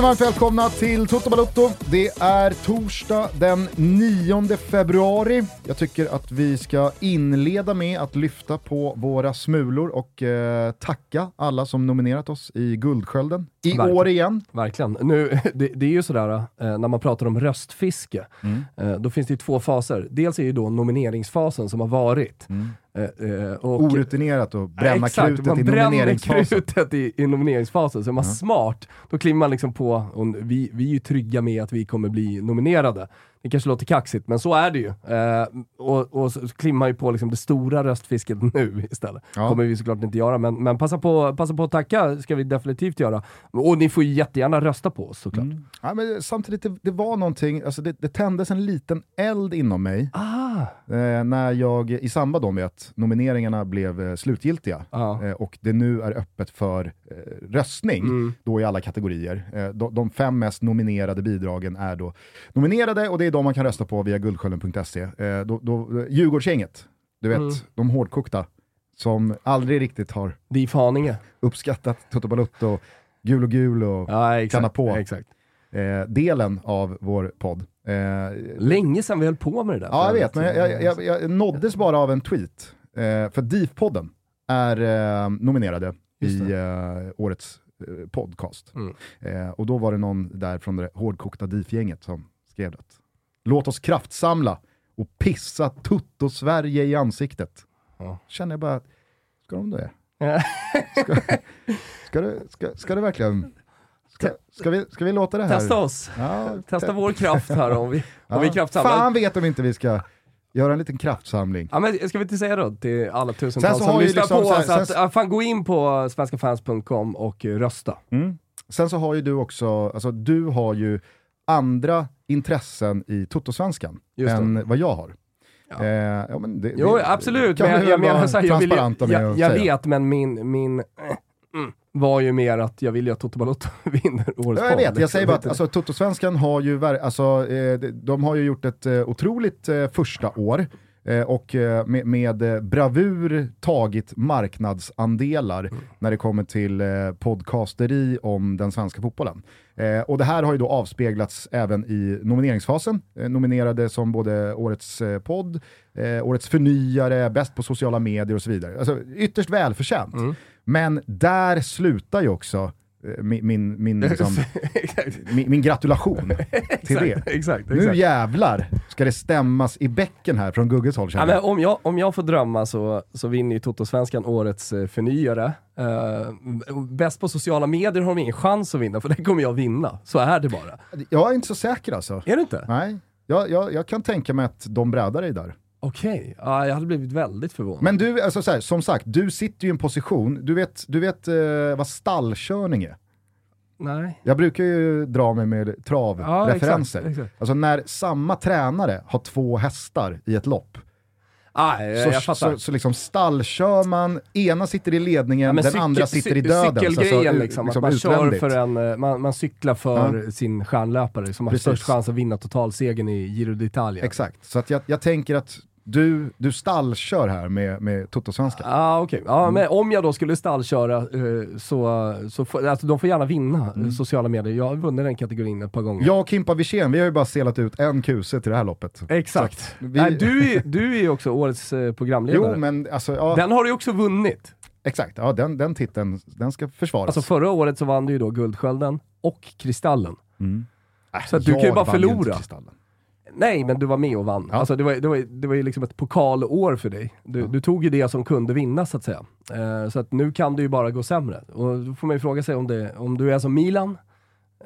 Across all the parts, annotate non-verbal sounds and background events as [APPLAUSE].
Känner varmt välkomna till Toto Balotto. Det är torsdag den 9 februari. Jag tycker att vi ska inleda med att lyfta på våra smulor och eh, tacka alla som nominerat oss i Guldskölden. I Verkligen. år igen. Verkligen. Nu, [LAUGHS] det, det är ju sådär, eh, när man pratar om röstfiske, Mm. eh, då finns det ju två faser. Dels är ju då nomineringsfasen som har varit. Eh, eh, och, Orutinerat och bränna exakt, krutet man i nomineringsfasen. krutet i, i nomineringsfasen. Så är man smart, då kliver man liksom på, och vi, vi är ju trygga med att vi kommer bli nominerade. Det kanske låter kaxigt, men så är det ju. Eh, och, och så kliver man ju på liksom det stora röstfisket nu istället. Ja. kommer vi såklart inte göra, men, men passa, på, passa på att tacka ska vi definitivt göra. Och ni får ju jättegärna rösta på oss såklart. Mm. Ja, men samtidigt, det, det var någonting, alltså det, det tändes en liten eld inom mig Ah, eh, när jag, i samband med att nomineringarna blev eh, slutgiltiga Ja. eh, och det nu är öppet för röstning Mm. då i alla kategorier. Eh, de, de fem mest nominerade bidragen är då nominerade och det är de man kan rösta på via guldskölden.se. Eh, då, då, Djurgårdsgänget, du vet, Mm. de hårdkokta som aldrig riktigt har uppskattat Toto Balutto, Gul och Gul och Ja, exakt. Kanna på. exakt. eh, delen av vår podd. Eh, Länge sedan vi höll på med det där. Ja, jag vet, men jag, jag, jag, jag nåddes bara av en tweet. Eh, för DIF-podden är eh, nominerade i eh, årets eh, podcast. Mm. Eh, och då var det någon där från det hårdkokta DIF-gänget som skrev att låt oss kraftsamla och pissa Tutto-Sverige i ansiktet. Ja. Känner jag bara, ska de det? Ja. [LAUGHS] Ska, ska, det, ska, ska det verkligen... Ska, ska, vi, ska vi låta det här... Testa oss. Ja, Testa te- vår kraft här om vi, om vi [LAUGHS] kraftsamlar. Fan vet om inte vi ska göra en liten kraftsamling. Ja, men ska vi inte säga då till alla tusentals som lyssnar liksom på oss att sen- fan, gå in på svenskafans.com och rösta. Mm. Sen så har ju du också, alltså du har ju andra intressen i Totosvenskan än vad jag har. Ja. Eh, ja, men det, Jo, det absolut. Men jag, jag menar så här, jag, vill, jag, jag vet, men min, min mm, var ju mer att jag vill ju att Toto Balotto [LAUGHS] vinner årets Ja, jag vet, jag säger bara att alltså, Totosvenskan har ju, alltså, eh, de- har ju gjort ett eh, otroligt eh, första år och med, med bravur tagit marknadsandelar Mm. när det kommer till podcasteri om den svenska fotbollen. Och det här har ju då avspeglats även i nomineringsfasen. Nominerade som både årets podd, årets förnyare, bäst på sociala medier och så vidare. Alltså ytterst välförtjänt. Mm. Men där slutar ju också eh, min, min, min, [LAUGHS] liksom, Exakt. min, min gratulation [LAUGHS] till det. Exakt, exakt. Nu jävlar ska det stämmas i bäcken här från Gugges håll Ja, men om, jag, om jag får drömma så, så vinner ju Toto-svenskan årets eh, förnyare. Eh, bäst på sociala medier har de ingen chans att vinna, för det kommer jag vinna. Så är det bara. Jag är inte så säker alltså. Är du inte? Nej, jag, jag, jag kan tänka mig att de brädar dig där. Okej, ja, jag hade blivit väldigt förvånad. Men du, alltså så här, som sagt, du sitter ju i en position, du vet, du vet eh, vad stallkörning är. Nej. Jag brukar ju dra mig med Ja, travreferenser. exakt, exakt. Alltså när samma tränare har två hästar i ett lopp, Ah, jag, så, jag fattar. så, så liksom stallkör man, ena sitter i ledningen, Ja, men den cykel- andra sitter i döden. Cykelgrejen u- liksom, att man kör för en, eh, man, man cyklar för sin stjärnlöpare som har Precis. störst chans att vinna totalsegern i Giro d'Italia. Exakt, så att jag, jag tänker att du, du stallkör här med, med Toto-svenska. Ah, okej. Ja, Mm. men om jag då skulle stallköra eh, så, så får, alltså, de får gärna vinna Mm. eh, sociala medier. Jag har vunnit den kategorin ett par gånger. Jag och Kimpa Wirsén, vi har ju bara selat ut en kuse till det här loppet. Exakt. vi- Nej, du, är, du är ju också årets eh, programledare. Jo, men alltså, ja, Den har du ju också vunnit. exakt, ja, den, den titeln, den ska försvaras. Alltså förra året så vann du ju då Guldskölden och Kristallen. Mm. Så att du kan ju bara ju förlora. Kristallen. Nej, men du var med och vann. Ja. Alltså, det, var, det, var, det var ju liksom ett pokalår för dig. Du, du tog ju det som kunde vinnas så att säga. Eh, så att nu kan det ju bara gå sämre. Och då får man ju fråga sig om, det, om du är som Milan,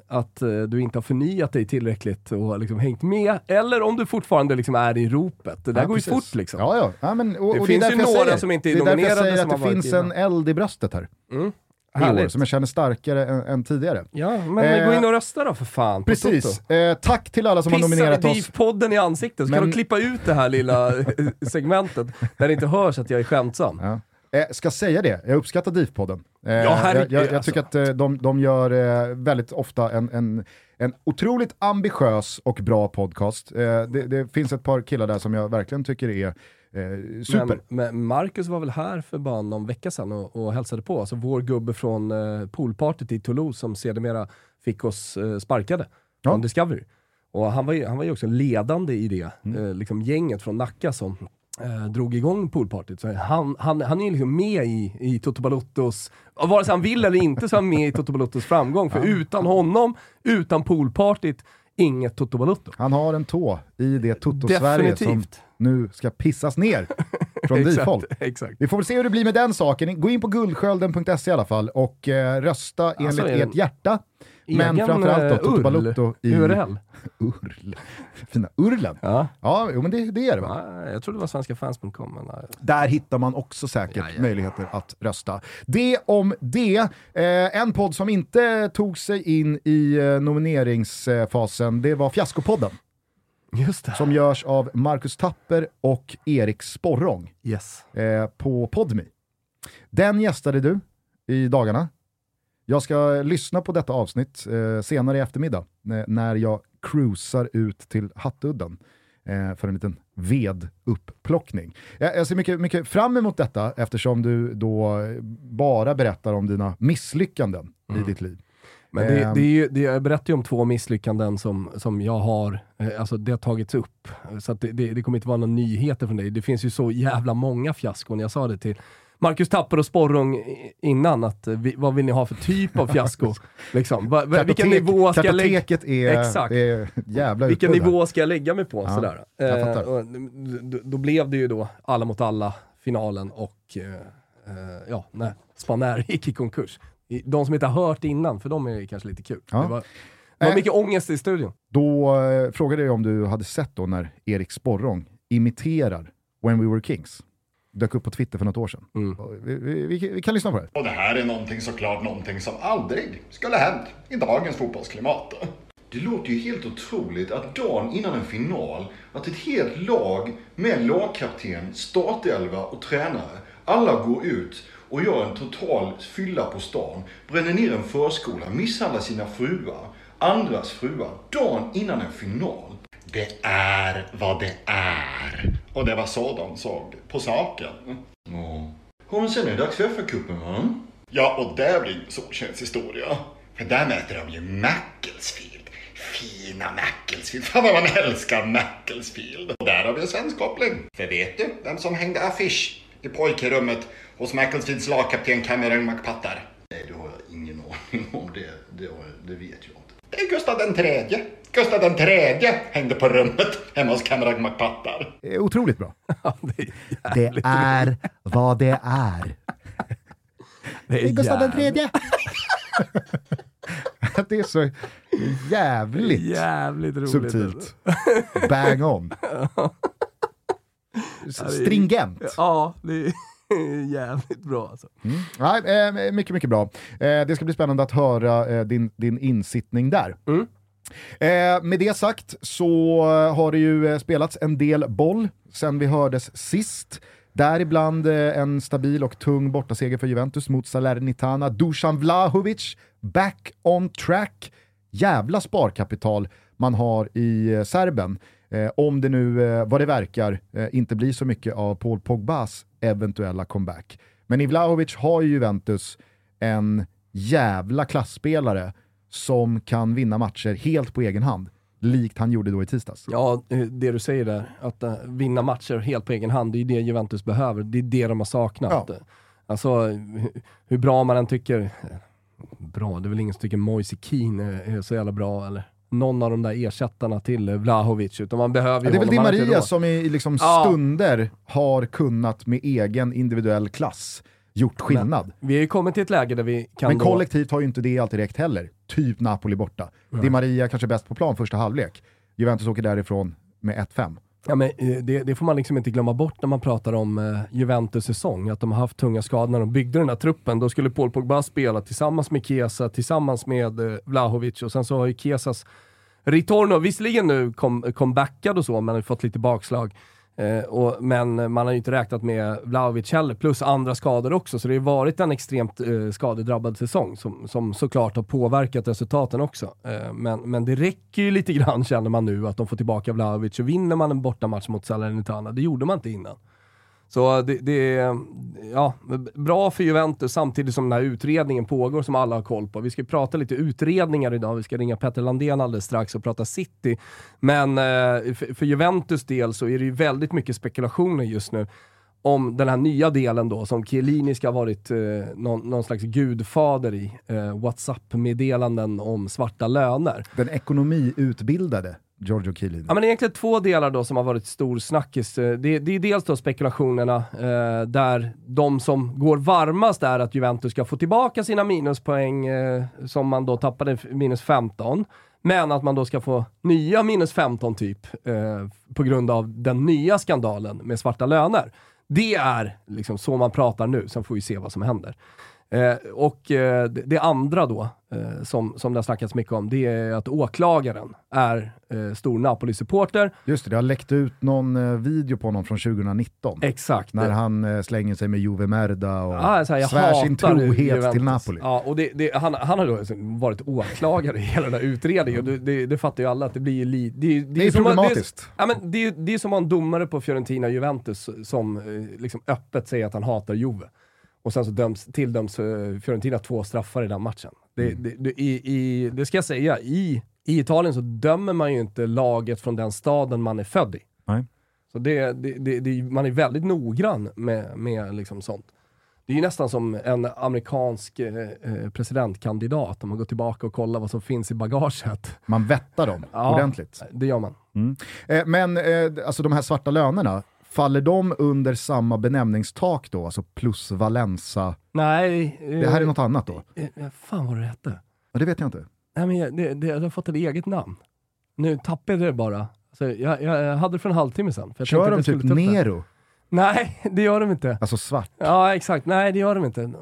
att eh, du inte har förnyat dig tillräckligt och liksom hängt med, eller om du fortfarande liksom är i ropet. Det där Ja, går ju precis. fort liksom. Ja, ja. ja men, och, Det och finns är ju några säger, som inte är Det är därför jag nominerade säger att det finns en eld i bröstet här. Mm. År, Härligt. som jag känner starkare än, än tidigare. Ja, men Eh, gå in och rösta då för fan. Precis. Eh, tack till alla som har Pissa nominerat oss. DIF-podden i ansiktet, så kan Men- de klippa ut det här lilla eh, segmentet där det inte hörs att jag är skämtsam. Ja. Eh, ska säga det, jag uppskattar DIF-podden. Eh, Ja, herregud, jag, jag, jag alltså. tycker att eh, de, de gör eh, väldigt ofta en, en en otroligt ambitiös och bra podcast. Eh, det, det, finns ett par killar där som jag verkligen tycker är eh, super. Men, men, Marcus var väl här för bara någon vecka sedan och, och hälsade på. Alltså vår gubbe från eh, poolpartyt i Toulouse som sedermera fick oss eh, sparkade ja. från Discovery. Och han var ju, han var ju också ledande i det mm. eh, liksom gänget från Nacka som eh, drog igång poolpartyt. Så han, han, han är ju liksom med i, i Toto Balottos, vare sig han vill eller inte så är han med i Toto Balottos framgång. För ja. utan honom, utan poolpartyt, inget Toto Balotto. Han har en tå i det Toto-Sverige som nu ska pissas ner [LAUGHS] från exakt. Vi får väl se hur det blir med den saken. Gå in på guldskölden.se i alla fall och eh, rösta alltså, enligt en... ert hjärta. Men framförallt då, Toto Balotto i... URL. [LAUGHS] Url. Fina Urlen. Ja, ja jo, men det, det är det va? Ja, jag trodde det var svenskafans.com. Men... Där hittar man också säkert ja, ja, möjligheter att rösta. Det om det. Eh, en podd som inte tog sig in i eh, nomineringsfasen, det var Fiaskopodden. Just det. Som görs av Marcus Tapper och Erik Sporrong yes. eh, på Podmi. Den gästade du i dagarna. Jag ska lyssna på detta avsnitt eh, senare i eftermiddag när jag cruisar ut till Hattudden eh, för en liten vedupplockning. Jag, jag ser mycket, mycket fram emot detta eftersom du då bara berättar om dina misslyckanden mm. i ditt liv. Men det, det är ju, det, jag berättar ju om två misslyckanden som, som jag har, eh, alltså det har tagits upp. Så det, det, det, kommer inte vara några nyheter från dig. Det finns ju så jävla många fiaskon. Jag sa det till Marcus Tapper och Sporrong innan, att eh, vi, vad vill ni ha för typ av fiasko? [LAUGHS] liksom. va, va, vilken nivå ska jag lägga... är, Exakt. är jävla Vilken nivå ska jag lägga mig på? Ja, sådär. Eh, och, då, då, blev det ju då alla mot alla finalen och eh, eh ja, nej, Spanair [LAUGHS] gick i konkurs. De som inte har hört innan, för de är kanske lite kul. Ja. Det var, det var eh, mycket ångest i studion. Då eh, frågade jag om du hade sett då när Erik Sporrong imiterar When We Were Kings dök upp på Twitter för något år sedan. Mm. Vi, vi, vi, vi, kan lyssna på det. Och det här är någonting såklart någonting som aldrig skulle hänt i dagens fotbollsklimat. Det låter ju helt otroligt att dagen innan en final, att ett helt lag med lagkapten, startelva och tränare, alla går ut och gör en total fylla på stan, bränner ner en förskola, misshandlar sina fruar, andras fruar, dagen innan en final. Det är vad det är. Och det var så de såg på saken. Ja. Och sen är det dags för FA-cupen va? Ja, och det blir Solskens historia. För där möter de ju Macclesfield. Fina Macclesfield. [LAUGHS] Fan vad man älskar Macclesfield. Och där har vi en svensk koppling. För vet du vem som hängde affisch i pojkrummet hos Macclesfields lagkapten Cameron McPattar? Nej, det har jag ingen aning om. Det, det, det vet jag inte. Det är Gustav den tredje. Gustav den tredje hängde på rummet hemma hos Cameron McPattar. Otroligt bra. [LAUGHS] [LAUGHS] det är, det är vad det är. Det är, Gustav den tredje. [LAUGHS] det är så jävligt, jävligt roligt. subtilt. Bang on. Stringent. Ja, det är jävligt bra alltså. Mm. Ja, eh, mycket, mycket bra. Eh, det ska bli spännande att höra eh, din, din insittning där. Mm. Eh, med det sagt så har det ju eh, spelats en del boll sen vi hördes sist. Däribland eh, en stabil och tung bortaseger för Juventus mot Salernitana. Dusan Vlahovic, back on track. Jävla sparkapital man har i eh, Serben. Eh, om det nu, eh, vad det verkar, eh, inte blir så mycket av Paul Pogbas eventuella comeback. Men i Vlahovic har ju Juventus en jävla klassspelare som kan vinna matcher helt på egen hand, likt han gjorde då i tisdags. Ja, eh, det du säger där, att uh, vinna matcher helt på egen hand, det är det Juventus behöver. Det är det de har saknat. Ja. Alltså, hur bra man än tycker, bra, det är väl ingen som tycker Moise Keane är, så jävla bra eller? någon av de där ersättarna till Vlahovic, utan man behöver ja, Det är väl Di Maria som i liksom stunder ja. har kunnat med egen individuell klass gjort skillnad. Men, vi har ju kommit till ett läge där vi kan Men kollektivt har ju inte det alltid räckt heller. Typ Napoli borta. Mm. Di Maria kanske bäst på plan första halvlek. Juventus åker därifrån med 1-5. Ja, men eh, det, det, får man liksom inte glömma bort när man pratar om uh, Juventus säsong, att de har haft tunga skador när de byggde den här truppen. Då skulle Paul Pogba spela tillsammans med Chiesa, tillsammans med uh, Vlahovic och sen så har ju Chiesas Ritorno, visserligen nu kom, comebackad och så, men har fått lite bakslag. Eh, och, men man har ju inte räknat med Vlahovic heller, plus andra skador också. Så det har varit en extremt eh, skadedrabbad säsong som, som såklart har påverkat resultaten också. Eh, men, men det räcker ju lite grann känner man nu att de får tillbaka Vlahovic och vinner man en bortamatch mot Salernitana. Det gjorde man inte innan. Så det, det är ja, bra för Juventus samtidigt som den här utredningen pågår som alla har koll på. Vi ska prata lite utredningar idag. Vi ska ringa Petter Landén alldeles strax och prata City. Men eh, för, för Juventus del så är det ju väldigt mycket spekulationer just nu om den här nya delen då, som Chiellini ska ha varit eh, någon, någon, slags gudfader i. Eh, WhatsApp-meddelanden om svarta löner. Den ekonomiutbildade Giorgio Chiellini? Ja, men egentligen två delar då som har varit stor snackis. Eh, det, det är dels då spekulationerna eh, där de som går varmast är att Juventus ska få tillbaka sina minuspoäng eh, som man då tappade minus 15. Men att man då ska få nya minus 15 typ eh, på grund av den nya skandalen med svarta löner. Det är liksom så man pratar nu, sen får vi se vad som händer. Eh, och eh, det, andra då, eh, som, som det har snackats mycket om, det är att åklagaren är eh, stor Napoli-supporter. Just det, det har läckt ut någon eh, video på honom från 2019. Exakt. När han eh, slänger sig med Juve Merda och ah, här, svär sin trohet Juventus. till Napoli. Ja, och det, det, han, han har då varit åklagare i hela den här utredningen. Mm. Det, det, fattar ju alla att det blir li, det, det, det är problematiskt. Man, det, ja, men det, det är som att ha en domare på Fiorentina Juventus som liksom öppet säger att han hatar Juve. Och sen så döms, tilldöms uh, Fiorentina två straffar i den matchen. Det, mm. det, det, i, i, det ska jag säga, i, i Italien så dömer man ju inte laget från den staden man är född i. Nej. Så det, det, man är väldigt noggrann med, med liksom sånt. Det är ju nästan som en amerikansk eh, eh, presidentkandidat, om man går tillbaka och kollar vad som finns i bagaget. Man vettar dem ja, ordentligt. det gör man. Mm. Eh, men eh, alltså de här svarta lönerna, Faller de under samma benämningstak då, alltså plus Valensa? Nej. Det här är något annat då? Eh, eh fan vad det hette? Det vet jag inte. Nej, men det, det, det har fått ett eget namn. Nu tappade jag det bara. Alltså, jag, jag hade det för en halvtimme sedan. Kör de typ Nero? Nej, det gör de inte. Alltså svart? Ja, exakt. Nej, det gör de inte.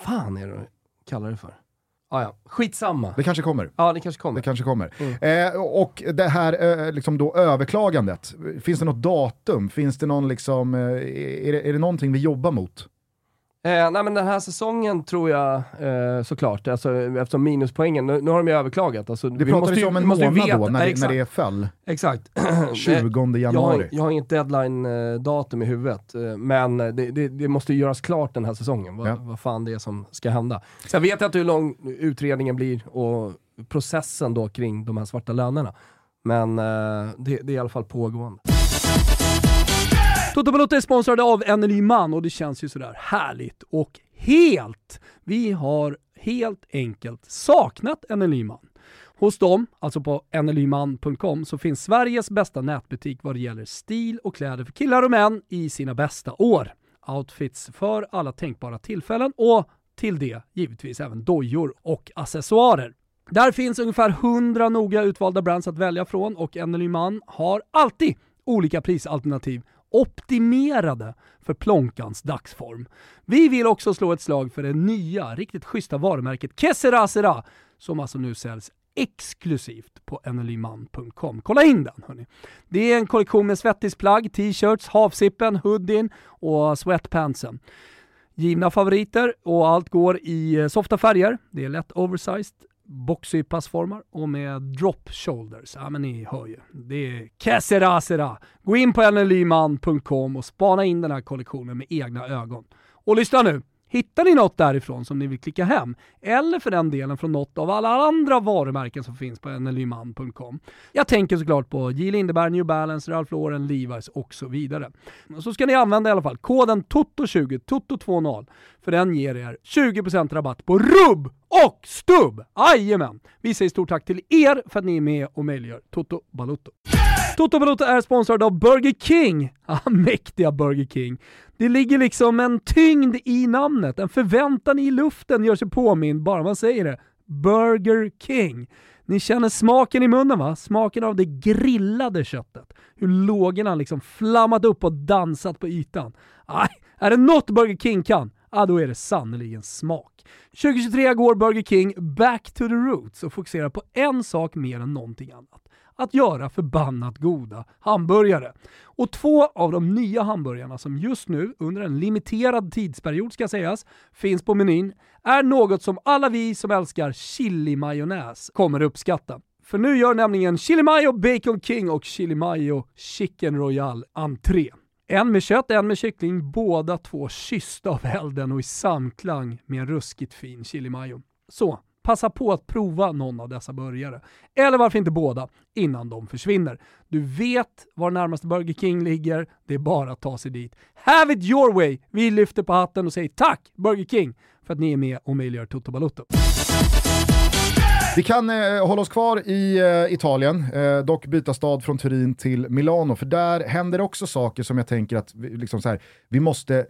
Fan är det de kallar det för. Ah, ja. Skitsamma. Det kanske kommer. Ja, det kanske kommer. Det kanske kommer. Mm. Eh, och det här eh, liksom då överklagandet, finns det något datum? Finns det någon liksom, eh, är, det, är det någonting vi jobbar mot? Eh, nej men den här säsongen tror jag eh, såklart, alltså, eftersom minuspoängen, nu, nu har de ju överklagat. Alltså, det pratades ju om en månad veta, då, när, det, när det föll. Exakt. 20 januari. [CLEARS THROAT] Jag har, jag har inget deadline-datum i huvudet, eh, men det, det, det, måste göras klart den här säsongen, vad, ja. vad fan det är som ska hända. Sen vet jag inte hur lång utredningen blir och processen då kring de här svarta lönerna. Men eh, det, det är i alla fall pågående. Toto Balotto är sponsrade av NLY Man och det känns ju sådär härligt och helt. Vi har helt enkelt saknat NLY Man. Hos dem, alltså på nlyman.com, så finns Sveriges bästa nätbutik vad det gäller stil och kläder för killar och män i sina bästa år. Outfits för alla tänkbara tillfällen och till det givetvis även dojor och accessoarer. Där finns ungefär 100 noga utvalda brands att välja från och NLYman har alltid olika prisalternativ optimerade för plonkans dagsform. Vi vill också slå ett slag för det nya, riktigt schyssta varumärket Kesserasera som alltså nu säljs exklusivt på nlyman.com. Kolla in den hörni. Det är en kollektion med svettisplagg, t-shirts, havsippen, hoodien och sweatpantsen. Givna favoriter och allt går i eh, softa färger. Det är lätt oversized, boxy passformar och med drop shoulders. Ja men ni hör ju. Det är Kesserasera. Gå in på nlyman.com och spana in den här kollektionen med egna ögon. Och lyssna nu! Hittar ni något därifrån som ni vill klicka hem, eller för den delen från något av alla andra varumärken som finns på nlyman.com. Jag tänker såklart på J. Lindeberg, New Balance, Ralph Lauren, Levi's och så vidare. Så ska ni använda i alla fall koden TOTO20, TOTO20, för den ger er 20% rabatt på rubb och stubb! Jajamän! Vi säger stort tack till er för att ni är med och möjliggör Toto Balutto. Toto Balotto är sponsrad av Burger King. Ah, [LAUGHS] mäktiga Burger King. Det ligger liksom en tyngd i namnet, en förväntan i luften gör sig påmind bara man säger det. Burger King. Ni känner smaken i munnen va? Smaken av det grillade köttet. Hur lågorna liksom flammat upp och dansat på ytan. Aj, är det något Burger King kan, ah, då är det sannerligen smak. 2023 går Burger King back to the roots och fokuserar på en sak mer än någonting annat att göra förbannat goda hamburgare. Och två av de nya hamburgarna som just nu, under en limiterad tidsperiod ska sägas, finns på menyn är något som alla vi som älskar chili-majonnäs kommer uppskatta. För nu gör nämligen Chili Mayo Bacon King och Chili Mayo Chicken Royal entré. En med kött, en med kyckling, båda två kyssta av elden och i samklang med en ruskigt fin chili mayo. Så, passa på att prova någon av dessa burgare. Eller varför inte båda, innan de försvinner. Du vet var närmaste Burger King ligger, det är bara att ta sig dit. Have it your way! Vi lyfter på hatten och säger tack Burger King för att ni är med och möjliggör Toto Balotto. Vi kan eh, hålla oss kvar i eh, Italien, eh, dock byta stad från Turin till Milano, för där händer också saker som jag tänker att vi, liksom så här, vi måste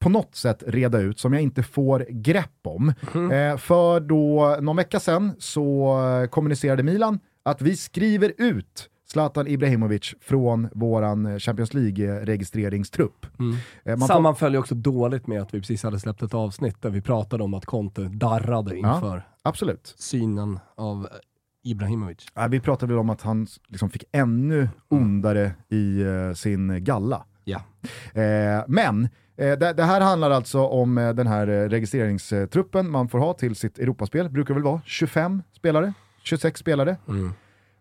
på något sätt reda ut som jag inte får grepp om. Mm. för då någon vecka sedan så eh, kommunicerade Milan att vi skriver ut Zlatan Ibrahimovic från våran eh, Champions League-registreringstrupp. Mm. Man Sammanföljer också dåligt med att vi precis hade släppt ett avsnitt där vi pratade om att Conte darrade inför ja, absolut. synen av Ibrahimovic. Ja, vi pratade väl om att han liksom fick ännu ondare i uh, sin galla. Ja. Eh, men eh, det, det, här handlar alltså om eh, den här eh, registreringstruppen man får ha till sitt Europaspel. Brukar väl vara 25 spelare, 26 spelare. Mm.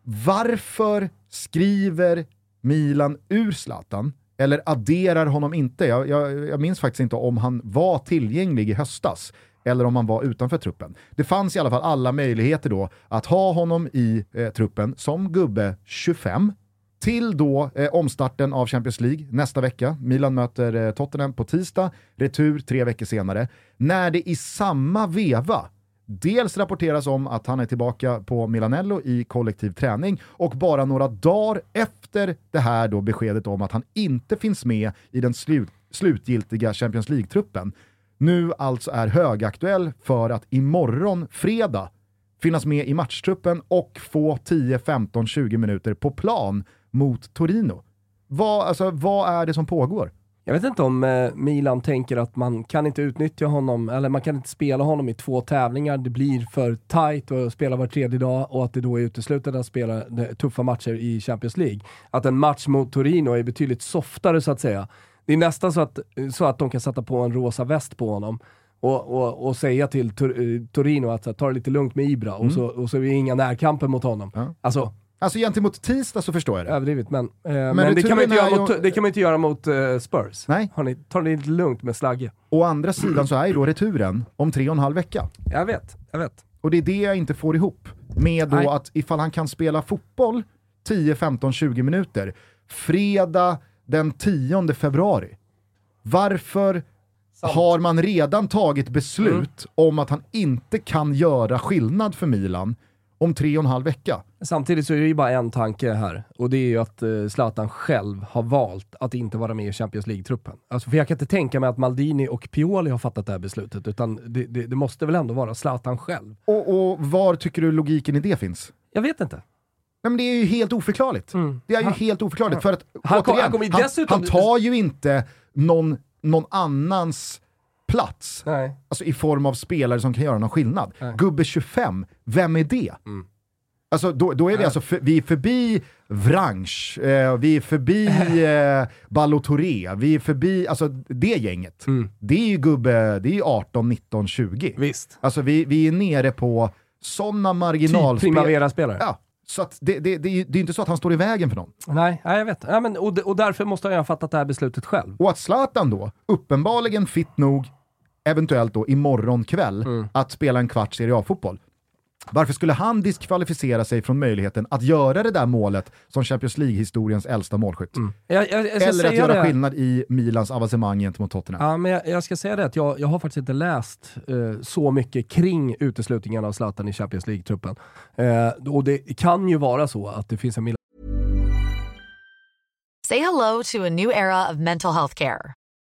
Varför skriver Milan ur Zlatan? Eller adderar honom inte? Jag, jag, jag minns faktiskt inte om han var tillgänglig i höstas eller om han var utanför truppen. Det fanns i alla fall alla möjligheter då att ha honom i eh, truppen som gubbe 25 till då eh, omstarten av Champions League nästa vecka. Milan möter eh, Tottenham på tisdag, retur tre veckor senare. När det i samma veva dels rapporteras om att han är tillbaka på Milanello i kollektiv träning och bara några dagar efter det här då beskedet om att han inte finns med i den slut slutgiltiga Champions League-truppen nu alltså är högaktuell för att imorgon fredag finnas med i matchtruppen och få 10, 15, 20 minuter på plan mot Torino. Vad, alltså, vad är det som pågår? Jag vet inte om eh, Milan tänker att man kan inte utnyttja honom, eller man kan inte spela honom i två tävlingar. Det blir för tight att spela var tredje dag och att det då är uteslutet att spela tuffa matcher i Champions League. Att en match mot Torino är betydligt softare så att säga. Det är nästan så att, så att de kan sätta på en rosa väst på honom och, och, och säga till Tor eh, Torino att ta det lite lugnt med Ibra mm. och, så, och så är det inga närkamper mot honom. Ja. Alltså, Alltså gentemot tisdag så förstår jag det. Överdrivet, men, eh, men, men det, kan man inte göra mot, det kan man inte göra mot uh, Spurs. Nej. Har ni, ta det lite lugnt med Slagge. Å andra sidan så är ju då returen om tre och en halv vecka. Jag vet, jag vet. Och det är det jag inte får ihop med då Nej. att ifall han kan spela fotboll 10, 15, 20 minuter fredag den 10 februari. Varför Sant. har man redan tagit beslut mm. om att han inte kan göra skillnad för Milan om tre och en halv vecka. Samtidigt så är det ju bara en tanke här och det är ju att uh, Zlatan själv har valt att inte vara med i Champions League-truppen. Alltså, för jag kan inte tänka mig att Maldini och Pioli har fattat det här beslutet, utan det, det, det måste väl ändå vara Zlatan själv. Och, och, var tycker du logiken i det finns? Jag vet inte. Nej, men det är ju helt oförklarligt. Mm. Det är ju han, helt oförklarligt, för att han, återigen, han, han, han tar ju inte någon, någon annans plats. Nej. Alltså i form av spelare som kan göra någon skillnad. Nej. Gubbe 25, vem är det? Mm. Alltså då, då är vi alltså, för, vi är förbi Vranch, eh, vi är förbi eh, Ballotoré, vi är förbi, alltså det gänget. Mm. Det är ju gubbe, det är 18, 19, 20. Visst. Alltså vi, vi är nere på sådana marginalspel... Typ Primavera-spelare. Ja, så det, det, det, det är inte så att han står i vägen för någon. Nej, nej jag vet. Ja, men, och, och därför måste han ha fattat det här beslutet själv. Och att Zlatan då, uppenbarligen fit nog, eventuellt då imorgon kväll, mm. att spela en kvart Serie A-fotboll. Varför skulle han diskvalificera sig från möjligheten att göra det där målet som Champions League-historiens äldsta målskytt? Mm. Jag, jag, jag Eller att göra det. skillnad i Milans avancemang gentemot Tottenham? Ja, men jag, ska säga det att jag, har faktiskt inte läst uh, så mycket kring uteslutningen av Zlatan i Champions League-truppen. Uh, och det kan ju vara så att det finns en Milan... Say hello to a new era of mental health care.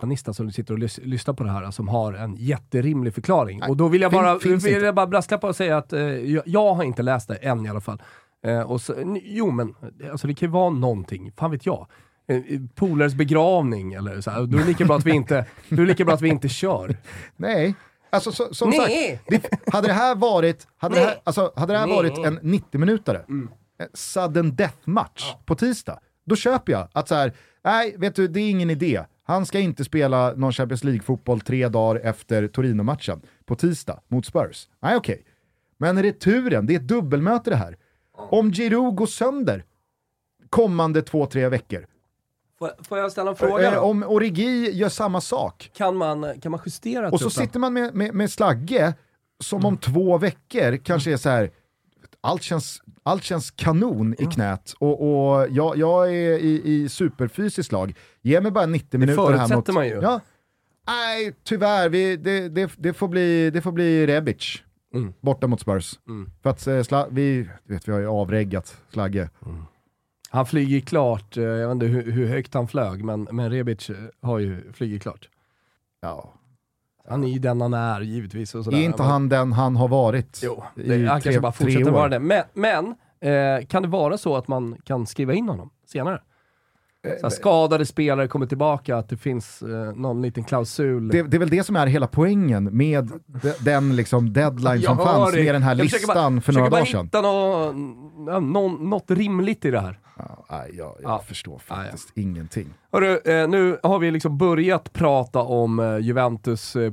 Journalister som sitter och lys lyssnar på det här som har en jätterimlig förklaring. Nej, och då vill jag fin- bara, finns vill jag bara brasklappa och säga att eh, jag, jag har inte läst det än i alla fall. Eh, och så, jo men, alltså det kan ju vara någonting, fan vet jag. Eh, Polares begravning eller så här. Då är det lika bra att vi inte, [LAUGHS] då är det lika bra att vi inte kör. Nej, alltså så, som Nej. sagt, det, hade det här varit, hade det här, alltså, hade det här Nej. varit en 90-minutare, en sudden death-match på tisdag, då köper jag att så här, nej, vet du, det är ingen idé. Han ska inte spela någon Champions League-fotboll tre dagar efter Torino-matchen på tisdag mot Spurs. Nej, okej. Men returen, det är ett dubbelmöte det här. Om Giroud går sönder kommande två, tre veckor, Får, jag ställa en fråga då? om Origi gör samma sak, Kan man, kan man justera och så truppen? sitter man med, med, med Slagge som om två veckor kanske är så här. allt känns, allt känns kanon i knät och, och jag, jag är i, i superfysiskt lag. Ge mig bara 90 minuter här mot... förutsätter man ju. Ja. Nej, tyvärr, vi, det, det, det, får bli, det får bli Rebic. Mm. Borta mot Spurs. För att eh, sla, vi, vet, vi har ju avreggat Slagge. Han flyger klart, eh, jag vet inte hur, hur högt han flög, men, men Rebic eh, har ju flugit klart. Ja. Han är ju den han är givetvis. Och sådär. Är inte han den han har varit Jo, i det, han tre, kanske bara fortsätter vara det. Men, men eh, kan det vara så att man kan skriva in honom senare? Eh, Så här, skadade spelare kommer tillbaka, att det finns eh, någon liten klausul. Det, det är väl det som är hela poängen med de, den liksom deadline som Jag fanns med den här Jag försöker listan bara, för några dagar försöker sedan. bara hitta nå, nå, något rimligt i det här. Ja, jag jag Ja. förstår Ja, ja. faktiskt ingenting. Hörru, eh, nu har vi liksom börjat prata om eh, Juventus eh,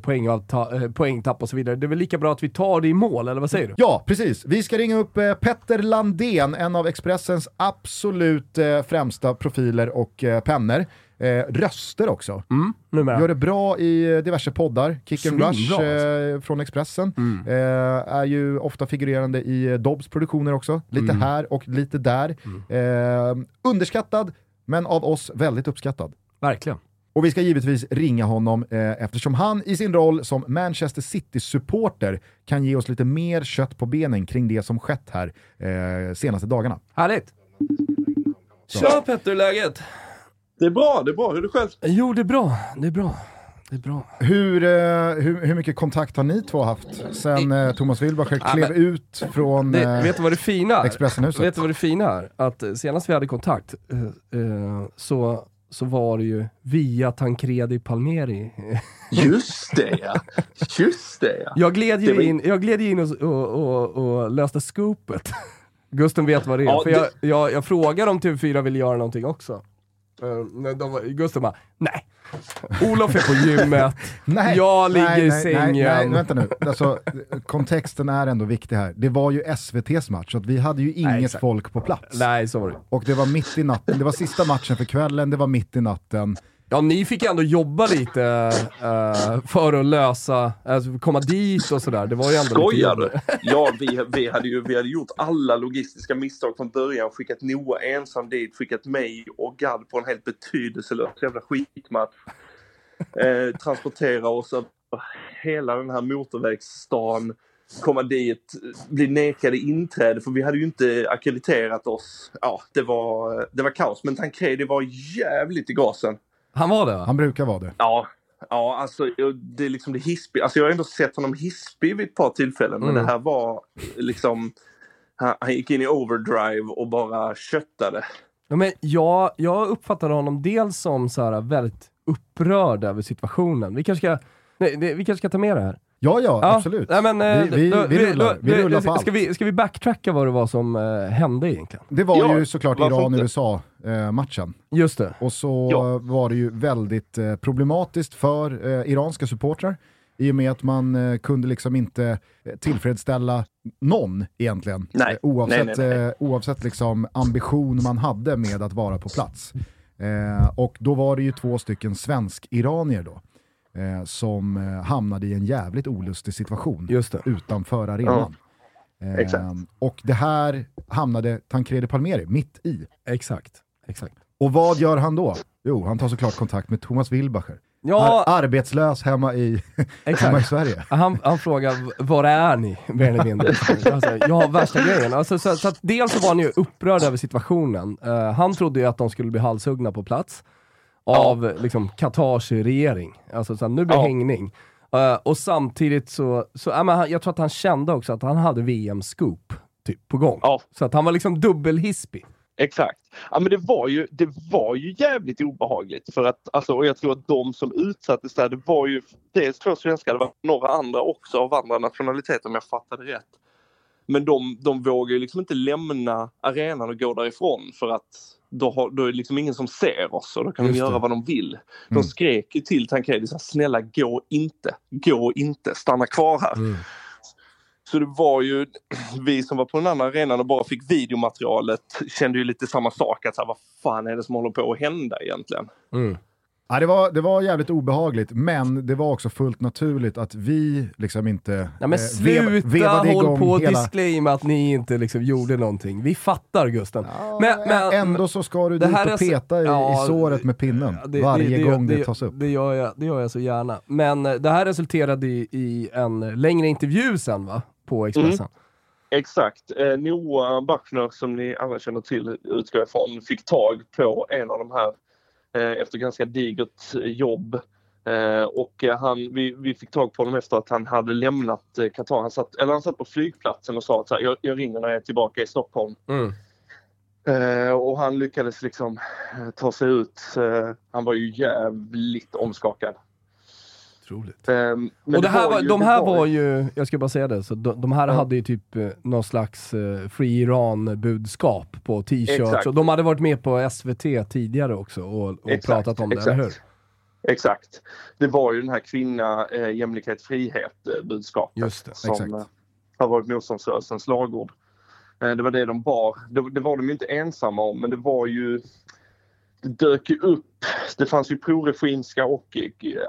poängtapp och så vidare. Det är väl lika bra att vi tar det i mål, eller vad säger du? Ja, precis. Vi ska ringa upp Petter Landén, en av Expressens absolut främsta profiler och pennor. Röster också. Mm, numera. Gör det bra i diverse poddar. Kick and Rush alltså. från Expressen. Mm. Är ju ofta figurerande i Dobbs produktioner också. Lite Mm. här och lite där. Eh, underskattad, men av oss väldigt uppskattad. Verkligen. Och vi ska givetvis ringa honom eh, eftersom han i sin roll som Manchester City-supporter kan ge oss lite mer kött på benen kring det som skett här eh, senaste dagarna. Härligt. Tja Petter, läget? Det är bra, det är bra. Hur är det själv? Jo, det är bra. Det är bra. Det är bra. Hur, eh, hur, hur mycket kontakt har ni två haft sen eh, Thomas Wilbacher Ja, klev men- ut från Det, eh, vet du vad det fina är? Expressenhuset? Vet du vad det fina är? Att eh, senast vi hade kontakt så, så var det ju via Tancredi Palmeri. [LAUGHS] Just det ja. Just det ja. Jag gled ju var- in, jag gled in och, och, och, och löste scoopet. [LAUGHS] Gusten vet vad det är, Ja, för det- jag, jag, jag frågade om TV4 ville göra någonting också. Uh, de Gusten bara, nej. Olof är på gymmet, [LAUGHS] Nej, jag ligger nej, i sängen. Nej, nej, vänta nu. Alltså, kontexten är ändå viktig här. Det var ju SVTs match, så vi hade ju inget folk på plats. Nej, så var det. Och det var mitt i natten, det var sista matchen för kvällen, det var mitt i natten. Ja, ni fick ändå jobba lite eh, för att lösa, alltså komma dit och sådär. Det var ju ändå Skojar du? [LAUGHS] Ja, vi, vi, hade ju vi hade gjort alla logistiska misstag från början. Skickat Noah ensam dit, skickat mig och Gad på en helt betydelselös jävla skitmatch. Eh, transportera oss över hela den här motorvägsstan. Komma dit, bli nekade inträde för vi hade ju inte akkrediterat oss. Ja, det var, det var kaos. Men Tancredi var jävligt i gasen. Han var det va? Han brukar vara det. Ja, ja alltså det är liksom det hispig. Alltså jag har ändå sett honom hispig vid ett par tillfällen men Mm. det här var liksom han, han gick in i overdrive och bara köttade. Ja, men jag, jag uppfattade honom dels som så här, väldigt upprörd över situationen. Vi kanske ska, nej, det, vi kanske ska ta med det här. Ja, ja, Ja, absolut. Nej, men, eh, vi, vi, då- vi rullar, vi rullar på ska, allt. ska, vi, ska vi backtracka vad det var som eh, hände egentligen? Det var Ja, ju såklart? Iran-USA-matchen. Just det. Och så Ja. var det ju väldigt eh, problematiskt för eh, iranska supportrar i och med att man eh, kunde liksom inte eh, tillfredsställa någon egentligen. Nej. Eh, oavsett Nej, nej, nej. Eh, oavsett liksom ambition man hade med att vara på plats. Eh, och då var det ju två stycken svensk-iranier då. Eh, som eh, hamnade i en jävligt olustig situation utanför arenan. Eh, Exakt. och det här hamnade Tancredi Palmeri mitt i. Exakt. Exakt. Och vad gör han då? Jo, han tar såklart kontakt med Thomas Wilbacher. Ja, Ar- arbetslös hemma i, [LAUGHS] hemma i. Sverige. Han, han frågar var är ni, mer eller mindre. Alltså, ja, värsta grejen. Alltså, så, så att dels så var han ju upprörd över situationen. Eh, han trodde ju att de skulle bli halshuggna på plats av liksom, Qatars regering. Alltså, så här, nu blir det hängning. Eh, och samtidigt så, så ja, men han, jag tror att han kände också att han hade VM-scoop typ, på gång. Så att han var liksom dubbelhispig. Exakt. Ja, men det var ju, det var ju jävligt obehagligt för att, alltså, och jag tror att de som utsattes där, det var ju dels två svenskar, det var några andra också av andra nationaliteter om jag fattade rätt. Men de, de vågar ju liksom inte lämna arenan och gå därifrån för att då, har, då är det liksom ingen som ser oss och då kan Just de göra det. vad de vill. De Mm. skrek ju till Tancredi så här, snälla gå inte, gå inte, stanna kvar här. Så det var ju [CLEARS THROAT] vi som var på den andra arenan och bara fick videomaterialet kände ju lite samma sak. Att så här, vad fan är det som håller på att hända egentligen? Mm. Ja, det, var, det var jävligt obehagligt, men det var också fullt naturligt att vi liksom inte Ja, men eh, sluta vev- vevade håll igång på och hela... disclaima att ni inte liksom gjorde någonting. Vi fattar Gusten. Ja, Men- men- ändå så ska du Det dit här och är så- peta i, Ja, i såret med pinnen det- varje det- gång det, det, tas upp. Det gör, jag, det gör jag så gärna. Men eh, det här resulterade i, i en längre intervju sen va? På Expressen. Exakt. Eh, Noah Bachner som ni alla känner till utgår ifrån fick tag på en av de här eh, efter ganska digert eh, jobb. Eh, och eh, han, vi, vi fick tag på honom efter att han hade lämnat eh, Qatar. Han satt, eller han satt på flygplatsen och sa att jag, jag ringer när jag är tillbaka i Stockholm. Mm. Eh, och han lyckades liksom eh, ta sig ut. Eh, han var ju jävligt omskakad. Otroligt. Men Och det här var, ju- de här var ju, jag ska bara säga det, så de, de här Ja. hade ju typ eh, någon slags eh, Free Iran-budskap på t-shirts. Och de hade varit med på SVT tidigare också och, och Exakt, pratat om det, exakt. eller hur? Exakt. Det var ju den här kvinna, eh, jämlikhet, frihet eh, budskapet Just det, som eh, har varit motståndsrörelsens slagord. Eh, det var det de bar. Det, det var de ju inte ensamma om men det var ju dök ju upp. Det fanns ju proregimska och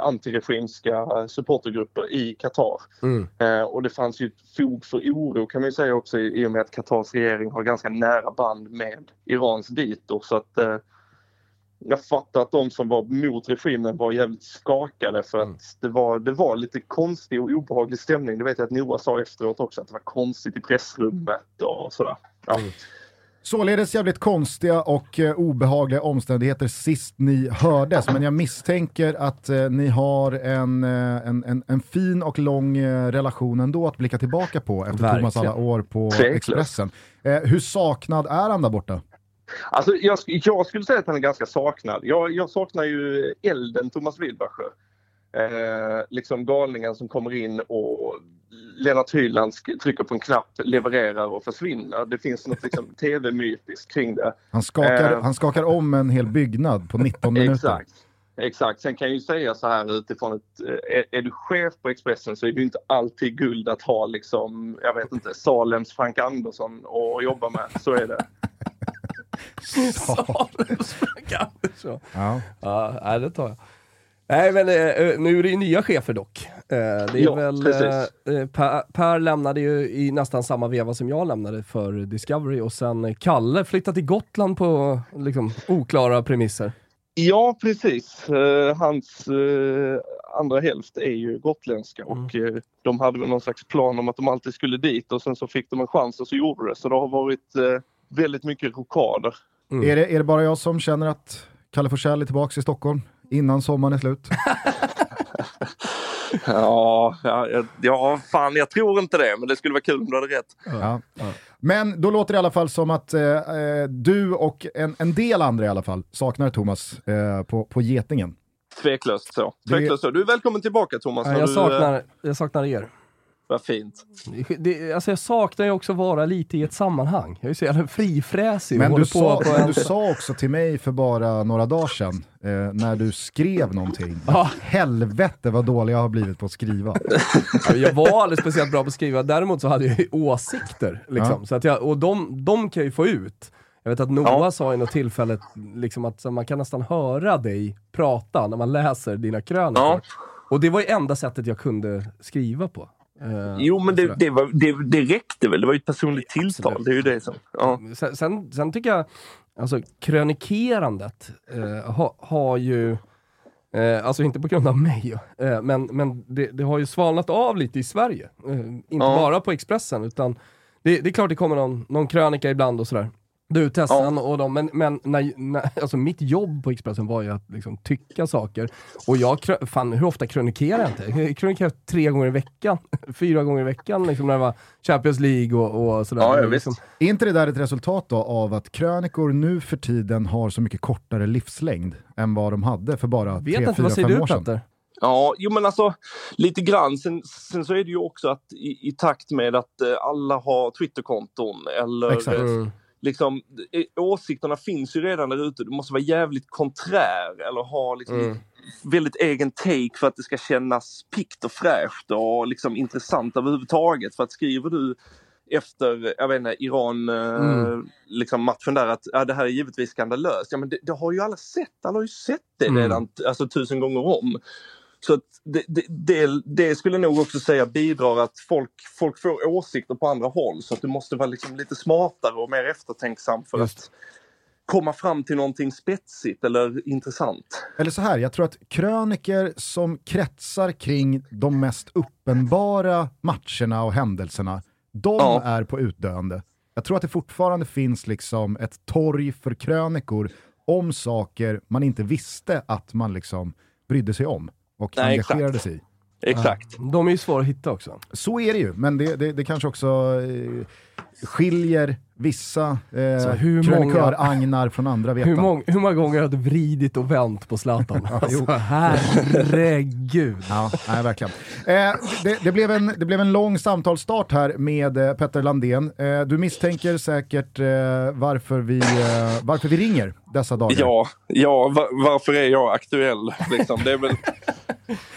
antiregimska eh, supportergrupper i Qatar. Mm. Eh, och det fanns ju fog för oro kan man ju säga också i, och med att Qatars regering har ganska nära band med Irans dito. Så att eh, jag fattar att de som var mot regimen var jävligt skakade för att Mm. det, var, det var lite konstig och obehaglig stämning. Det vet jag att Noah sa efteråt också att det var konstigt i pressrummet och sådär. Ja. Således jävligt konstiga och eh, obehagliga omständigheter sist ni hördes, men jag misstänker att eh, ni har en, eh, en, en, en fin och lång relation ändå att blicka tillbaka på efter Verkligen. Thomas alla år på. Expressen. Hur saknad är han där borta? Alltså, jag, jag skulle säga att han är ganska saknad. Jag, jag saknar ju elden Thomas Wilbacher. Eh, liksom galningen som kommer in och Lennart Hyland trycker på en knapp, levererar och försvinner. Det finns något liksom, [LAUGHS] tv-mytiskt kring det. Han skakar, Eh. han skakar om en hel byggnad på 19 minuter. Exakt. Exakt. Sen kan jag ju säga så här utifrån ett... eh, Är, är du chef på Expressen så är det ju inte alltid guld att ha liksom, jag vet inte, Salems Frank Andersson att jobba med. Så är det. [LAUGHS] Salens Frank Andersson. Ja. Ja, det tar jag. Nej, men eh, nu är det ju nya chefer dock. Eh, det är Ja, väl, precis. eh, per, per lämnade ju i nästan samma veva som jag lämnade för Discovery och sen eh, Kalle flyttade till Gotland på liksom, oklara premisser. Ja, precis. Eh, hans eh, andra hälft är ju gotländska och eh, de hade väl någon slags plan om att de alltid skulle dit och sen så fick de en chans och så gjorde det. Så det har varit eh, väldigt mycket rokader. Mm. Är, det, är det bara jag som känner att Kalle Forsell är tillbaka i Stockholm innan sommaren är slut? [LAUGHS] Ja, ja, ja, ja, fan jag tror inte det, men det skulle vara kul om du hade rätt. Ja. Men då låter det i alla fall som att eh, eh, du och en, en del andra i alla fall saknar Thomas eh, på, på Getingen. Tveklöst så. Tveklöst så. Du är välkommen tillbaka Thomas. Ja, jag, du, eh, saknar, jag saknar er. Vad fint. Det, alltså jag saknar ju också vara lite i ett sammanhang. Jag är så jävla frifräsig Men du, på sa, på men en... du sa också till mig för bara några dagar sedan, eh, när du skrev någonting, Ja. helvete vad dålig jag har blivit på att skriva. Ja, Jag var aldrig speciellt bra på att skriva, däremot så hade jag ju åsikter. Liksom. Ja. Så att jag, och de, de kan jag ju få ut. Jag vet att Noah Ja. sa i något tillfälle liksom att så, man kan nästan höra dig prata när man läser dina krönikor. Ja. Och det var ju enda sättet jag kunde skriva på. Eh, Jo, men det, det, var, det, det räckte väl. Det var ju ett personligt tilltal. Det är ju det som... Ja. Sen, sen, sen tycker jag, alltså krönikerandet eh, ha, har ju, eh, alltså inte på grund av mig, eh, men, men det, det har ju svalnat av lite i Sverige. Eh, inte Ja. bara på Expressen, utan det, det är klart det kommer någon, någon krönika ibland och sådär. Du Tessan och de, men, men när, när, alltså mitt jobb på Expressen var ju att liksom tycka saker. Och jag, fan hur ofta krönikerar jag inte? Jag krönikerar tre gånger i veckan, [LAUGHS] fyra gånger i veckan liksom när det var Champions League och, och sådär. Ja, ja, liksom. Är inte det där ett resultat då av att krönikor nu för tiden har så mycket kortare livslängd än vad de hade för bara Vet 3, inte, 4, vad säger 5 du år sedan? Petter? Ja, jo men alltså lite grann. Sen, sen så är det ju också att i, i takt med att eh, alla har Twitterkonton eller Exakt. eh, Mm. Liksom åsikterna finns ju redan där ute. Du måste vara jävligt konträr eller ha liksom Mm. väldigt egen take för att det ska kännas pikt och fräscht och liksom intressant överhuvudtaget. För att skriver du efter, jag vet inte, Iran eh, Mm. liksom matchen där att ja, det här är givetvis skandalöst. Ja men det, det har ju alla sett, alla har ju sett det Mm. redan alltså, tusen gånger om. Så det, det, det, det skulle nog också säga bidrar att folk, folk får åsikter på andra håll så att du måste vara liksom lite smartare och mer eftertänksam för Just. att komma fram till någonting spetsigt eller intressant. Eller så här, jag tror att kröniker som kretsar kring de mest uppenbara matcherna och händelserna, de Ja. är på utdöende. Jag tror att det fortfarande finns liksom ett torg för krönikor om saker man inte visste att man liksom brydde sig om och Nej, engagerade exakt. sig i. Exakt. De är ju svåra att hitta också. Så är det ju, men det, det, det kanske också eh, skiljer vissa Så eh, hur många- krönikör-agnar från andra [LAUGHS] Hur, vetan. mång, hur många gånger har du vridit och vänt på Zlatan? [LAUGHS] alltså, herregud. Ja, nej, verkligen. Eh, det, det, blev en, det blev en lång samtalsstart här med eh, Petter Landén. Eh, du misstänker säkert eh, varför, vi, eh, varför vi ringer dessa dagar. Ja, ja va- varför är jag aktuell? Liksom? Det, är väl, [LAUGHS]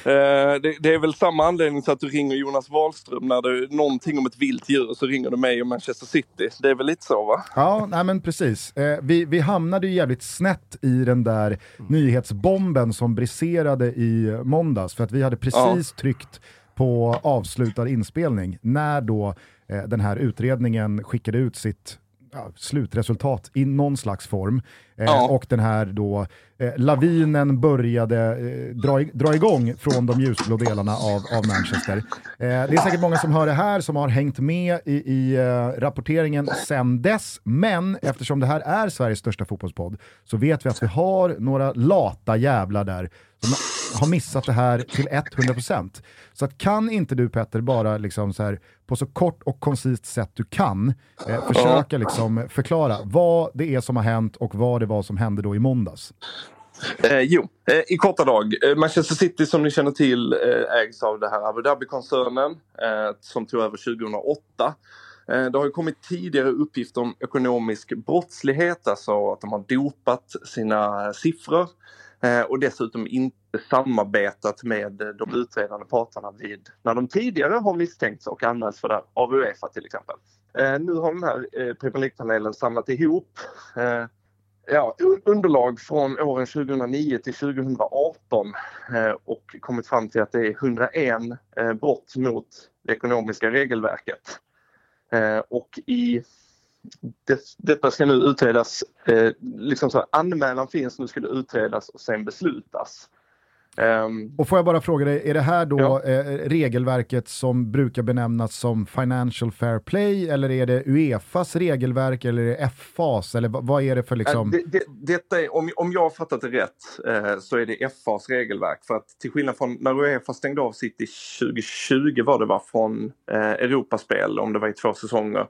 eh, det, det är väl samma anledning till att du ringer Jonas Wahlström när är någonting om ett vilt djur så ringer du mig och Manchester City. Det är väl lite så va? Ja, nej men precis. Eh, vi, vi hamnade ju jävligt snett i den där nyhetsbomben som briserade i måndags, för att vi hade precis tryckt på avslutad inspelning när då eh, den här utredningen skickade ut sitt ja, slutresultat i någon slags form. Eh, Ja. Och den här då eh, lavinen började eh, dra, i- dra igång från de ljusblå delarna av, av Manchester. Eh, det är säkert många som hör det här som har hängt med i, i eh, rapporteringen sen dess, men eftersom det här är Sveriges största fotbollspodd så vet vi att vi har några lata jävlar där som har missat det här till 100%. Så att kan inte du Petter bara liksom så här, på så kort och koncist sätt du kan eh, försöka liksom förklara vad det är som har hänt och vad det var som hände då i måndags. Eh, jo, eh, i korta drag. Eh, Manchester City som ni känner till eh, ägs av det här Abu Dhabi-koncernen eh, som tog över 2008. Eh, det har ju kommit tidigare uppgifter om ekonomisk brottslighet, alltså att de har dopat sina siffror Eh, och dessutom inte samarbetat med eh, de utredande parterna vid när de tidigare har misstänkts och anmälts för det av Uefa till exempel. Eh, nu har den här eh, Premier League-panelen samlat ihop eh, ja, underlag från åren 2009 till 2018 eh, och kommit fram till att det är 101 eh, brott mot det ekonomiska regelverket. Eh, och i det, detta ska nu utredas, eh, liksom så här, anmälan finns, nu ska det utredas och sen beslutas. Ehm, Och får jag bara fråga dig, är det här då Ja. eh, regelverket som brukar benämnas som Financial Fair Play eller är det Uefas regelverk eller är det FAs eller vad, är det för liksom? Äh, Det, det, detta är, om, om jag har fattat det rätt eh, så är det FAs regelverk. För att till skillnad från när Uefa stängde av City 2020 var det var från eh, Europaspel, om det var i två säsonger.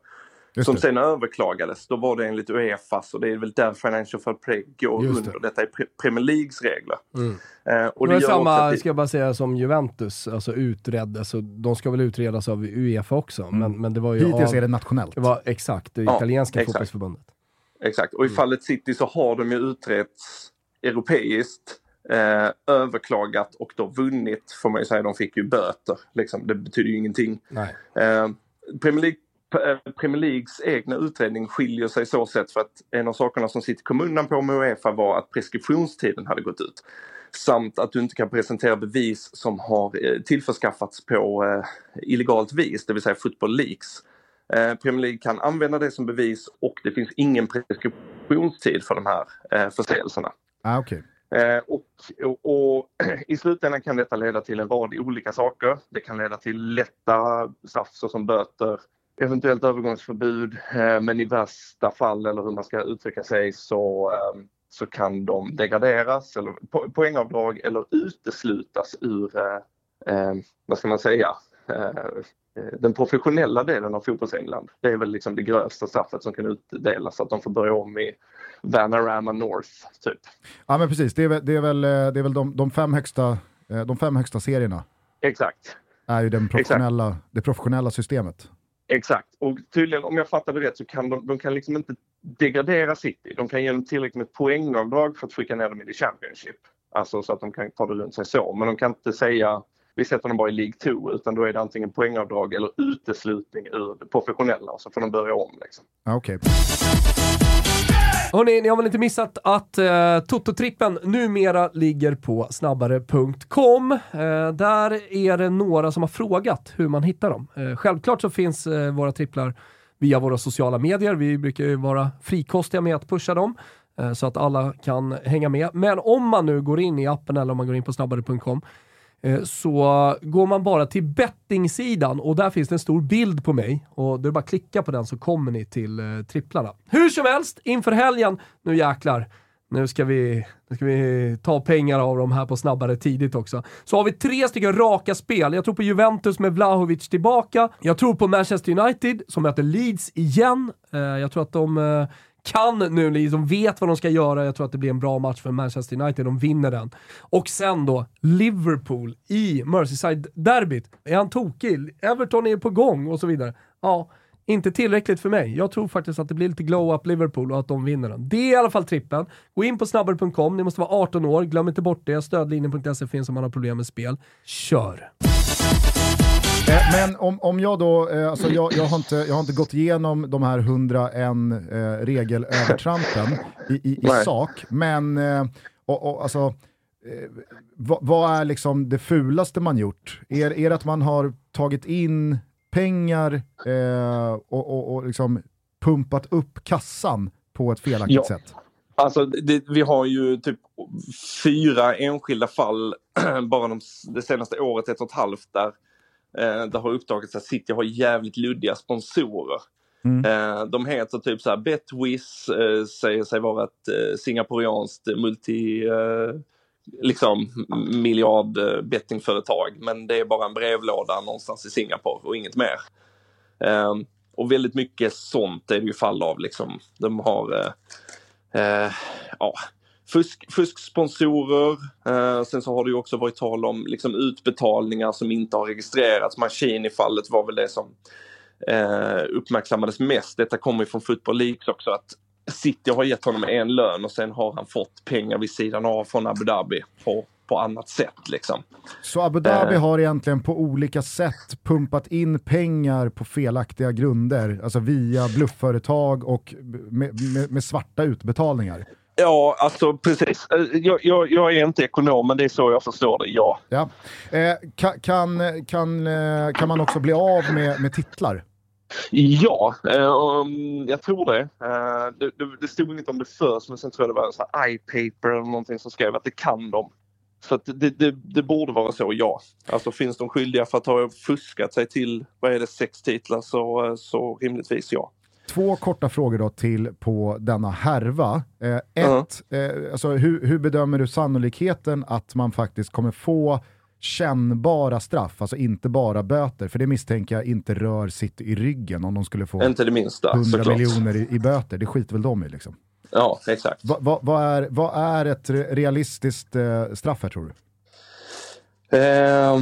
Just som det. sen överklagades. Då var det enligt Uefas och det är väl där Financial Fair Play går Just det. under. Detta är Pre- Premier Leagues regler. Eh, och det är gör samma, det- ska jag bara säga, som Juventus, alltså utredd, alltså, de ska väl utredas av Uefa också, men, men det var ju Mm. Hittills av, är det nationellt. det var exakt, det Ja, italienska exakt. fotbollsförbundet. Exakt, Mm. och i fallet City så har de ju utretts europeiskt, eh, överklagat och då vunnit får man ju säga. De fick ju böter. Liksom. Det betyder ju ingenting. Nej. Eh, Premier League Premier Leagues egna utredning skiljer sig så sätt för att en av sakerna som sitter kommunen på med Uefa var att preskriptionstiden hade gått ut. Samt att du inte kan presentera bevis som har eh, tillförskaffats på eh, illegalt vis, det vill säga football leaks. Eh, Premier League kan använda det som bevis och det finns ingen preskriptionstid för de här eh, förseelserna. Ah, okay. Eh, och, och, och, [CLEARS THROAT] i slutändan kan detta leda till en rad olika saker. Det kan leda till lätta straff såsom böter, eventuellt övergångsförbud, eh, men i värsta fall, eller hur man ska uttrycka sig, så, eh, så kan de degraderas eller po poängavdrag eller uteslutas ur, eh, vad ska man säga, eh, den professionella delen av fotbolls-England. Det är väl liksom det grövsta straffet som kan utdelas, att de får börja om i Vanarama North, typ. Ja, men precis. Det är väl, det är väl, det är väl de, de, fem högsta, de fem högsta serierna. Exakt. är ju den professionella, det professionella systemet. Exakt, och tydligen om jag fattar det rätt så kan de, de kan liksom inte degradera City. De kan ge dem tillräckligt med poängavdrag för att skicka ner dem i the Championship. Alltså så att de kan ta det runt sig så. Men de kan inte säga vi sätter dem bara i League 2 utan då är det antingen poängavdrag eller uteslutning ur det professionella och så får de börja om. Liksom. Ah, okay. Hörrni, ni har väl inte missat att eh, Toto-trippen numera ligger på snabbare.com. Eh, där är det några som har frågat hur man hittar dem. Eh, självklart så finns eh, våra tripplar via våra sociala medier. Vi brukar ju vara frikostiga med att pusha dem eh, så att alla kan hänga med. Men om man nu går in i appen eller om man går in på snabbare.com Eh, så går man bara till bettingsidan och där finns det en stor bild på mig och det är bara att klicka på den så kommer ni till eh, tripplarna. Hur som helst, inför helgen, nu jäklar, nu ska vi, nu ska vi ta pengar av dem här på snabbare tidigt också. Så har vi tre stycken raka spel. Jag tror på Juventus med Vlahovic tillbaka. Jag tror på Manchester United som möter Leeds igen. Eh, jag tror att de eh, kan nu, liksom vet vad de ska göra. Jag tror att det blir en bra match för Manchester United. De vinner den. Och sen då, Liverpool i Merseyside-derbyt. Är han tokig? Everton är på gång och så vidare. Ja, inte tillräckligt för mig. Jag tror faktiskt att det blir lite glow-up Liverpool och att de vinner den. Det är i alla fall trippen. Gå in på snabbare.com, ni måste vara 18 år, glöm inte bort det. Stödlinjen.se finns om man har problem med spel. Kör! Eh, men om, om jag då, eh, alltså jag, jag, har inte, jag har inte gått igenom de här 101 eh, regelövertrampen i, i, i sak, men och, och, alltså, vad, vad, är liksom det fulaste man gjort? Är, är det att man har tagit in pengar eh, och, och, och liksom pumpat upp kassan på ett felaktigt ja. sätt? Alltså, det, vi har ju typ fyra enskilda fall [CLEARS THROAT] bara de, det senaste året, ett och ett halvt, där det har uppdagats att City har jävligt luddiga sponsorer. Mm. Eh, de heter typ så här Betwiz, eh, säger sig vara ett eh, singaporianskt multi eh, liksom miljard eh, bettingföretag men det är bara en brevlåda någonstans i Singapore och inget mer. Eh, och väldigt mycket sånt är det ju fall av liksom. De har eh, eh ja, fusk, fusksponsorer. Eh, sen så har det ju också varit tal om liksom, utbetalningar som inte har registrerats. Machine-fallet var väl det som eh, uppmärksammades mest. Detta kommer ju från Football Leaks också att City har gett honom en lön och sen har han fått pengar vid sidan av från Abu Dhabi på, på annat sätt. Liksom. Så Abu Dhabi eh. har egentligen på olika sätt pumpat in pengar på felaktiga grunder, alltså via bluffföretag och med, med, med svarta utbetalningar? Ja, alltså precis. Eh, jag, jag, jag, är inte ekonom, men det är så jag förstår det, ja. ja. Eh, kan, kan, kan, eh, kan man också bli av med, med titlar? Ja, eh, jag tror det. Eh, det, det. det. stod inte om det först, men sen tror jag det var en sån här iPaper eller någonting som skrev att det kan de. Så det, det, det, borde vara så, ja. Alltså finns de skyldiga för att ha fuskat sig till, vad är det, sex titlar så, eh, så rimligtvis ja. Två korta frågor då till på denna härva. Eh, ett, uh-huh. eh, alltså, hur, hur, bedömer du sannolikheten att man faktiskt kommer få kännbara straff, alltså inte bara böter, för det misstänker jag inte rör sitt i ryggen om de skulle få inte det minsta, 100 såklart. miljoner i, i, böter, det skiter väl de i liksom. Ja, exakt. Va, va, vad, är, vad är ett realistiskt eh, straff här tror du? Eh,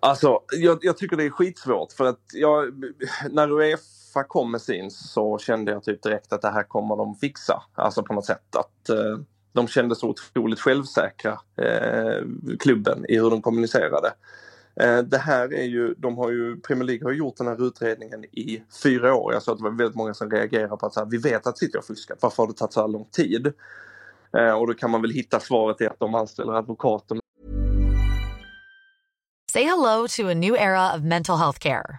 alltså, jag, jag, tycker det är skitsvårt för att jag, när Uefa Uefa kom med sin så kände jag typ direkt att det här kommer de fixa. Alltså på något sätt att eh, de kände så otroligt självsäkra, eh, klubben, i hur de kommunicerade. Eh, det här är ju, de har ju, Premier League har gjort den här utredningen i fyra år. Jag såg att det var väldigt många som reagerade på att så här, vi vet att City har fuskat, varför har det tagit så här lång tid? Eh, och då kan man väl hitta svaret i att de anställer advokater. Say hello to a new era of mental health care.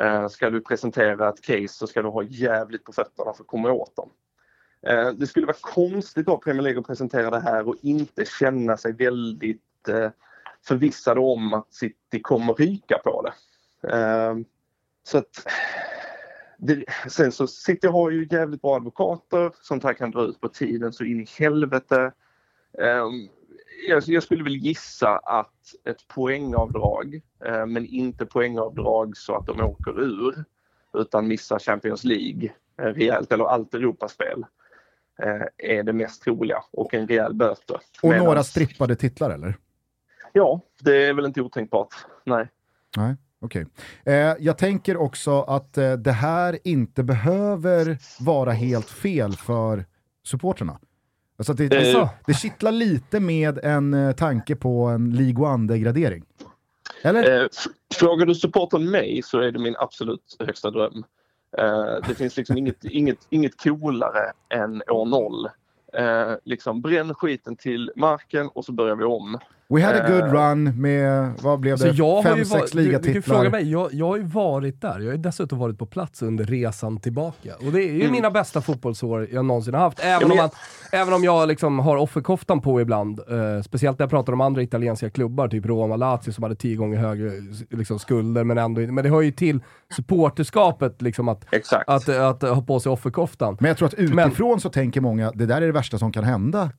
Eh, ska du presentera ett case så ska du ha jävligt på fötterna för att komma åt dem. Eh, det skulle vara konstigt av Premier League att presentera det här och inte känna sig väldigt eh, förvissade om att City kommer ryka på det. Så att, det, sen så City har ju jävligt bra advokater sånt här kan dra ut på tiden så in i helvete. Eh, jag, skulle väl gissa att ett poängavdrag, eh, men inte poängavdrag så att de åker ur, utan missar Champions League eh, rejält, eller allt Europaspel, eh, är det mest troliga och en rejäl böter. Och Medans- några strippade titlar eller? Ja, det är väl inte otänkbart. Nej. Nej, okej. Eh, jag tänker också att eh, det här inte behöver vara helt fel för supporterna. Alltså att det, Eh. det kittlar lite med en eh, tanke på en League One-degradering. Eller? Eh, frågar du supporten mig så är det min absolut högsta dröm. Eh, det finns liksom inget, [LAUGHS] inget, inget coolare än år noll. Eh, liksom bränn skiten till marken och så börjar vi om. We had a good eh, run med, vad blev det, jag fem, sex varit, du, du ligatitlar. fråga mig, jag, jag har ju varit där. Jag har dessutom varit på plats under resan tillbaka. Och det är ju mina bästa fotbollsår jag någonsin har haft. Även Mm. men om, man, även om jag liksom har offerkoftan på ibland. Eh, speciellt när jag pratar om andra italienska klubbar, typ Roma, Lazio som hade tio gånger högre liksom, skulder, men ändå Men det hör ju till supporterskapet liksom att, Exakt. att, att, ha på sig offerkoftan. Men jag tror att utifrån så tänker många, det där är det värsta som kan hända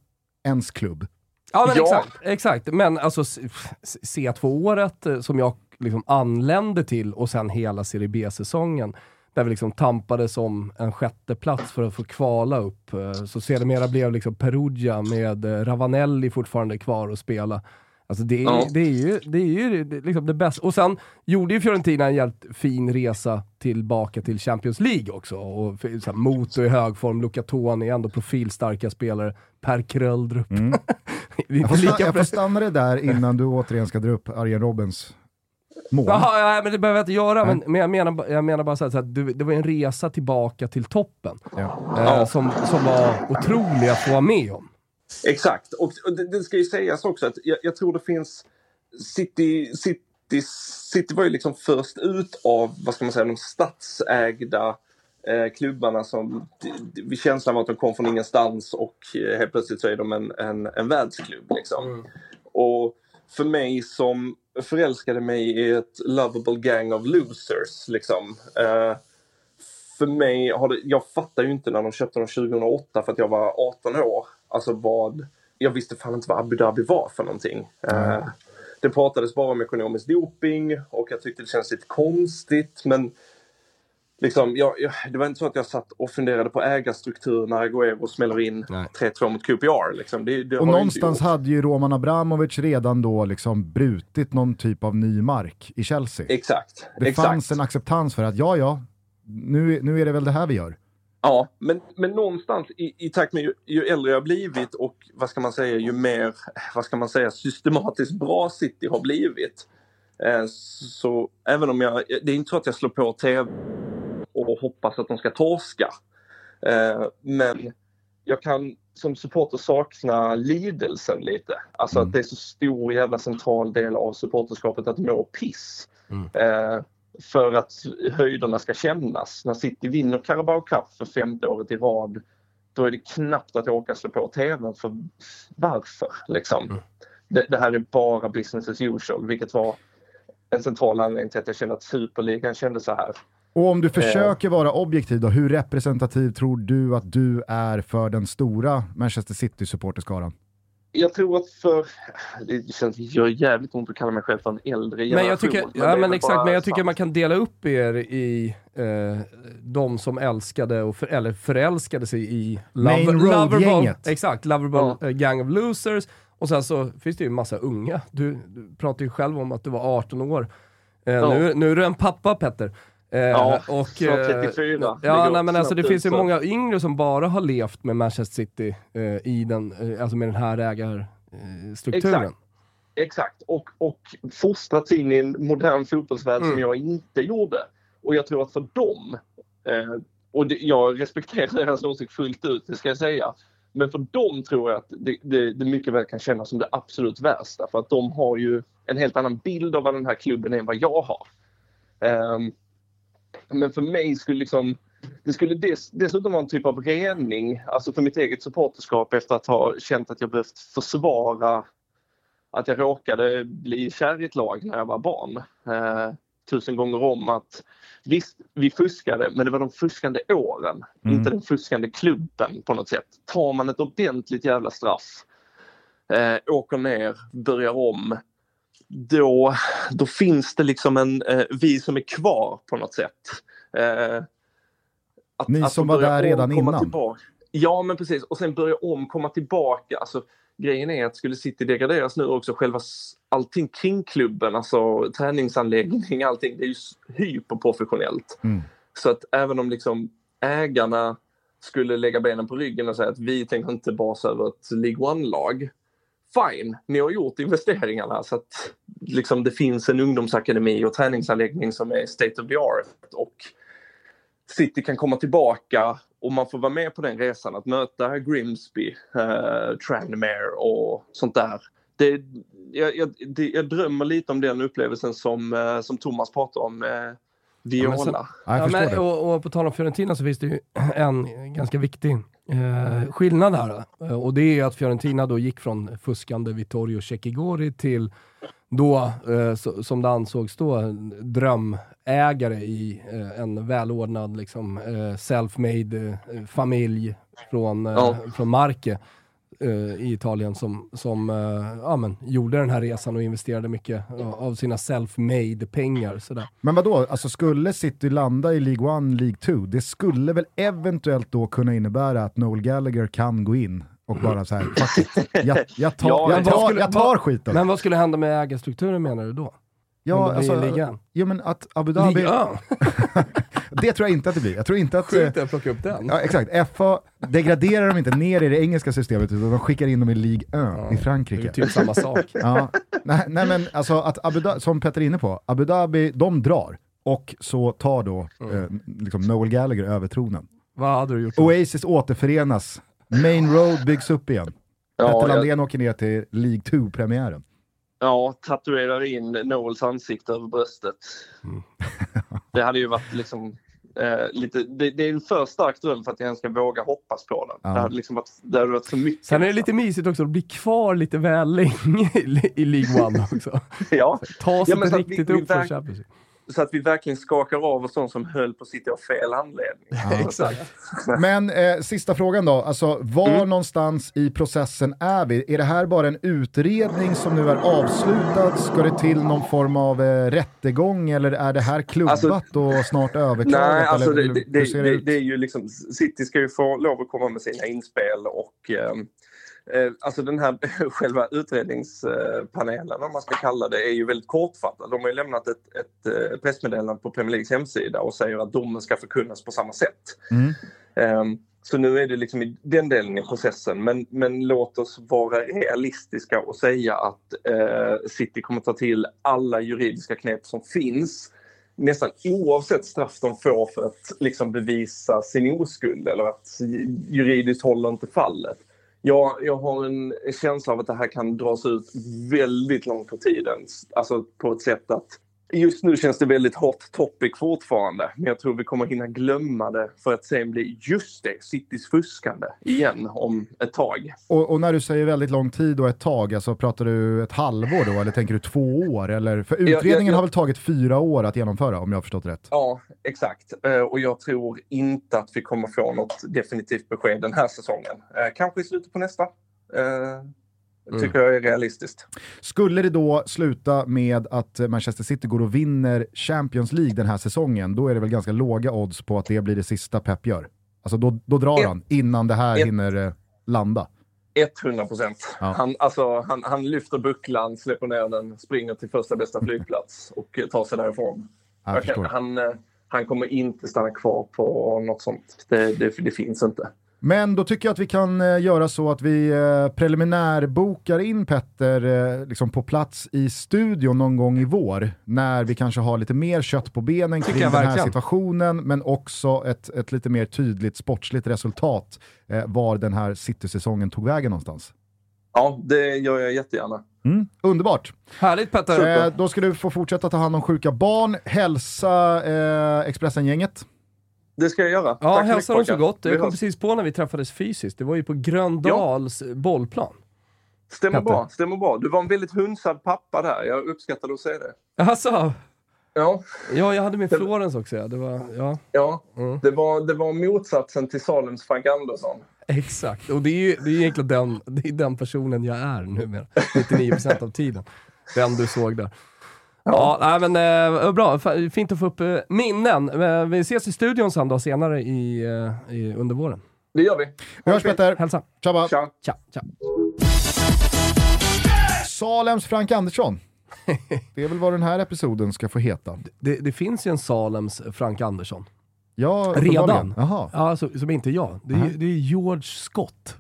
ens klubb. Ja men Ja. exakt, exakt. Men alltså s- s- C2-året eh, som jag liksom anlände till och sen hela Serie B-säsongen, där vi liksom tampades om en sjätte plats för att få kvala upp. eh, Så sedermera blev liksom Perugia med eh, Ravanelli fortfarande kvar och spela. Alltså det är, Ja. det är ju, det är ju det, liksom det bästa. Och sen gjorde ju Fiorentina en jävligt fin resa tillbaka till Champions League också. Och så här, Moto i hög form, Luca Toni, ändå profilstarka spelare. Per Kröldrup. Mm. [LAUGHS] Jag får, lika jag får stanna det där innan du återigen ska dra upp Arjen Robbens mål. Jaha, ja, men det behöver jag inte göra, men, men jag, menar, jag menar bara så här, så att det, det var en resa tillbaka till toppen. Ja. Eh, som, som var otrolig att få vara med om. Exakt, och, det, det ska ju sägas också att jag, jag tror det finns City, City, City var ju liksom först ut av, vad ska man säga, de statsägda eh, klubbarna som, vid känslan av att de kom från ingenstans och eh, helt plötsligt så är de en, en, en världsklubb liksom. Och för mig som förälskade mig i ett lovable gang of losers liksom. Eh, för mig har det, jag fattar ju inte när de köpte dem 2008 för att jag var 18 år. Alltså vad, jag visste fan inte vad Abu Dhabi var för någonting. Eh, det pratades bara om ekonomisk doping och jag tyckte det kändes lite konstigt men liksom, jag, jag, det var inte så att jag satt och funderade på ägarstruktur när Agüero smäller in Nej. 3-2 mot QPR. Liksom. Det, det Och någonstans hade ju Roman Abramovic redan då liksom brutit någon typ av ny mark i Chelsea. Exakt. Det exakt. fanns en acceptans för att ja, ja, nu, nu är det väl det här vi gör. Ja, men, men någonstans i, i takt med ju, ju äldre jag blivit och vad ska man säga, ju mer vad ska man säga, systematiskt bra City har blivit. Eh, så även om jag, det är inte så att jag slår på TV och hoppas att de ska torska. Eh, men jag kan som supporter sakna lidelsen lite. Alltså att det är så stor jävla central del av supporterskapet att må piss. Mm. Eh, för att höjderna ska kännas. När City vinner Carabao Cup för femte året i rad då är det knappt att åka slå på tvn för varför liksom? Mm. Det, det, här är bara business as usual vilket var en central anledning till att jag kände att superligan kände så här. Och om du eh. försöker vara objektiv då, hur representativ tror du att du är för den stora Manchester City-supporterskaran? Jag tror att för... Det känns det gör jävligt ont att kalla mig själv för en äldre generation. Men jag tycker, men ja, men exakt, men jag tycker man kan dela upp er i eh, de som älskade, och för, eller förälskade sig i Main Road-gänget. Exakt, Loverable ja. Gang of Losers. Och sen så finns det ju en massa unga. Du, du pratar ju själv om att du var 18 år. Eh, ja. nu, nu är du en pappa Petter. Eh, ja, och, 34. Eh, ja, nej, men alltså, det finns ju många yngre som bara har levt med Manchester City eh, i den, alltså med den här ägarstrukturen. Exakt. Exakt, och, och fostrats in i en modern fotbollsvärld mm. som jag inte gjorde. Och jag tror att för dem, eh, och det, jag respekterar deras åsikt fullt ut, det ska jag säga. Men för dem tror jag att det, det, det mycket väl kan kännas som det absolut värsta för att de har ju en helt annan bild av vad den här klubben är än vad jag har. Um, men för mig skulle liksom det skulle dess, dessutom vara en typ av rening, alltså för mitt eget supporterskap efter att ha känt att jag behövt försvara att jag råkade bli kär i ett lag när jag var barn. Eh, tusen gånger om att visst, vi fuskade, men det var de fuskande åren, mm. inte den fuskande klubben på något sätt. Tar man ett ordentligt jävla straff, eh, åker ner, börjar om, då, då finns det liksom en, eh, vi som är kvar på något sätt. Eh, att, Ni som var där redan innan? Tillbaka. Ja men precis och sen börja om, komma tillbaka. Alltså, grejen är att skulle City degraderas nu också, själva allting kring klubben, alltså träningsanläggning, allting, det är ju hyperprofessionellt. Mm. Så att även om liksom ägarna skulle lägga benen på ryggen och säga att vi tänker inte basa över ett League One-lag fine, ni har gjort investeringarna så att liksom, det finns en ungdomsakademi och träningsanläggning som är state of the art och City kan komma tillbaka och man får vara med på den resan att möta Grimsby, uh, Tranmere och sånt där. Det, jag, jag, det, jag drömmer lite om den upplevelsen som, uh, som Thomas pratar om. Uh, Viola. Ja, men, ja, men och, och, på tal om Fiorentina så finns det ju en ganska viktig eh, skillnad här. Eh, och det är att Fiorentina då gick från fuskande Vittorio Cecchigori till då, eh, som det ansågs då, drömägare i eh, en välordnad liksom, eh, self-made eh, familj från, ja. från Marke i Italien som, som uh, ja, men, gjorde den här resan och investerade mycket uh, av sina self-made pengar. Sådär. Men vadå, alltså skulle City landa i League 1, League 2, det skulle väl eventuellt då kunna innebära att Noel Gallagher kan gå in och bara så här, jag, jag, [LAUGHS] tar, ja, jag, tar, jag tar skiten. Men vad skulle hända med ägarstrukturen menar du då? Ja, alltså, ja men att Abu Dhabi... [LAUGHS] det tror jag inte att det blir. Jag tror inte att... Sjukt att plocka upp den. Ja, exakt. FA degraderar dem inte ner i det engelska systemet, utan de skickar in dem i Ligue 1 ja, i Frankrike. Det är typ samma sak. [LAUGHS] ja. nej, nej, men alltså att Abu Dhabi, som Petter är inne på, Abu Dhabi, de drar. Och så tar då mm. eh, liksom Noel Gallagher över tronen. Vad hade du gjort? Då? Oasis återförenas. Main Road byggs upp igen. Ja, Petter Landén jag... åker ner till League 2-premiären. Ja, tatuerar in Noels ansikte över bröstet. Mm. [LAUGHS] det hade ju varit liksom eh, lite, det, det, är en för stark dröm för att jag ens ska våga hoppas på den. Ja. Det, hade liksom varit, det hade varit för mycket. Sen är det lite mysigt också att bli kvar lite väl länge i, i League One också. [LAUGHS] ja. Ta sig ja, inte riktigt vi, upp för Champions League så att vi verkligen skakar av oss de som höll på att sitta av fel anledning. Ja. [LAUGHS] Exakt. Men eh, sista frågan då, alltså var mm. någonstans i processen är vi? Är det här bara en utredning som nu är avslutad? Ska det till någon form av eh, rättegång eller är det här klubbat alltså, och snart överklagat? Nej, alltså det, det, det, det, är ju liksom, City ska ju få lov att komma med sina inspel och Eh, alltså den här [LAUGHS] själva utredningspanelen, om man ska kalla det, är ju väldigt kortfattad. De har ju lämnat ett, ett eh, pressmeddelande på Premier Leagues hemsida och säger att domen ska förkunnas på samma sätt. Mm. Um, så nu är det liksom i den delen i processen. Men, men låt oss vara realistiska och säga att eh, City kommer ta till alla juridiska knep som finns nästan oavsett straff de får för att liksom bevisa sin oskuld eller att juridiskt håller inte fallet jag, jag har en känsla av att det här kan dras ut väldigt långt på tiden. Alltså på ett sätt att Just nu känns det väldigt hot topic fortfarande, men jag tror vi kommer hinna glömma det för att sen bli just det, Citys fuskande igen om ett tag. Och, och, när du säger väldigt lång tid och ett tag, alltså pratar du ett halvår då eller tänker du två år? Eller, för utredningen jag, jag, har väl tagit fyra år att genomföra om jag har förstått rätt? Ja, exakt. Eh, och jag tror inte att vi kommer få något definitivt besked den här säsongen. Eh, kanske i slutet på nästa. Eh, Mm. tycker jag är realistiskt. Skulle det då sluta med att Manchester City går och vinner Champions League den här säsongen, då är det väl ganska låga odds på att det blir det sista Pep gör. Alltså då, då drar ett, han innan det här ett, hinner eh, landa. 100 procent. Ja. Han, alltså, han, han lyfter bucklan, släpper ner den, springer till första bästa flygplats och tar sig därifrån. Jag han, eh, han kommer inte stanna kvar på något sånt. Det, det, det finns inte. Men då tycker jag att vi kan eh, göra så att vi eh, preliminärbokar in Petter eh, liksom på plats i studion någon gång i vår, när vi kanske har lite mer kött på benen kring den här situationen, men också ett, ett lite mer tydligt sportsligt resultat, eh, var den här City-säsongen tog vägen någonstans. Ja, det gör jag jättegärna. Mm, underbart. Härligt Petter. Eh, då ska du få fortsätta ta hand om sjuka barn, hälsa eh, Expressen-gänget. Det ska jag göra. Ja, hälsa dem så gott. Jag kom precis på när vi träffades fysiskt. Det var ju på Gröndals ja. bollplan. Stämmer bra, stämmer bra. Du var en väldigt hunsad pappa där. Jag uppskattade att se det. Alltså. Ja. ja, jag hade med Florens också. Ja. Det var, ja. Ja, mm. det, var, det var motsatsen till Salems Frank Andersson. Exakt, och det är ju det är egentligen den, det är den personen jag är numera. [LAUGHS] 99% av tiden. Den du såg där. Ja, nej, men eh, bra. Fint att få upp eh, minnen. Eh, vi ses i studion sen då, senare i, eh, i, under våren. Det gör vi. Vi hörs Peter. Hälsa. Tjaba. Tja. Tja. Tja. Salems Frank Andersson. [LAUGHS] det är väl vad den här episoden ska få heta. Det, det finns ju en Salems Frank Andersson. Ja, Redan. Ja, alltså, som inte jag. Det är, det är George Scott.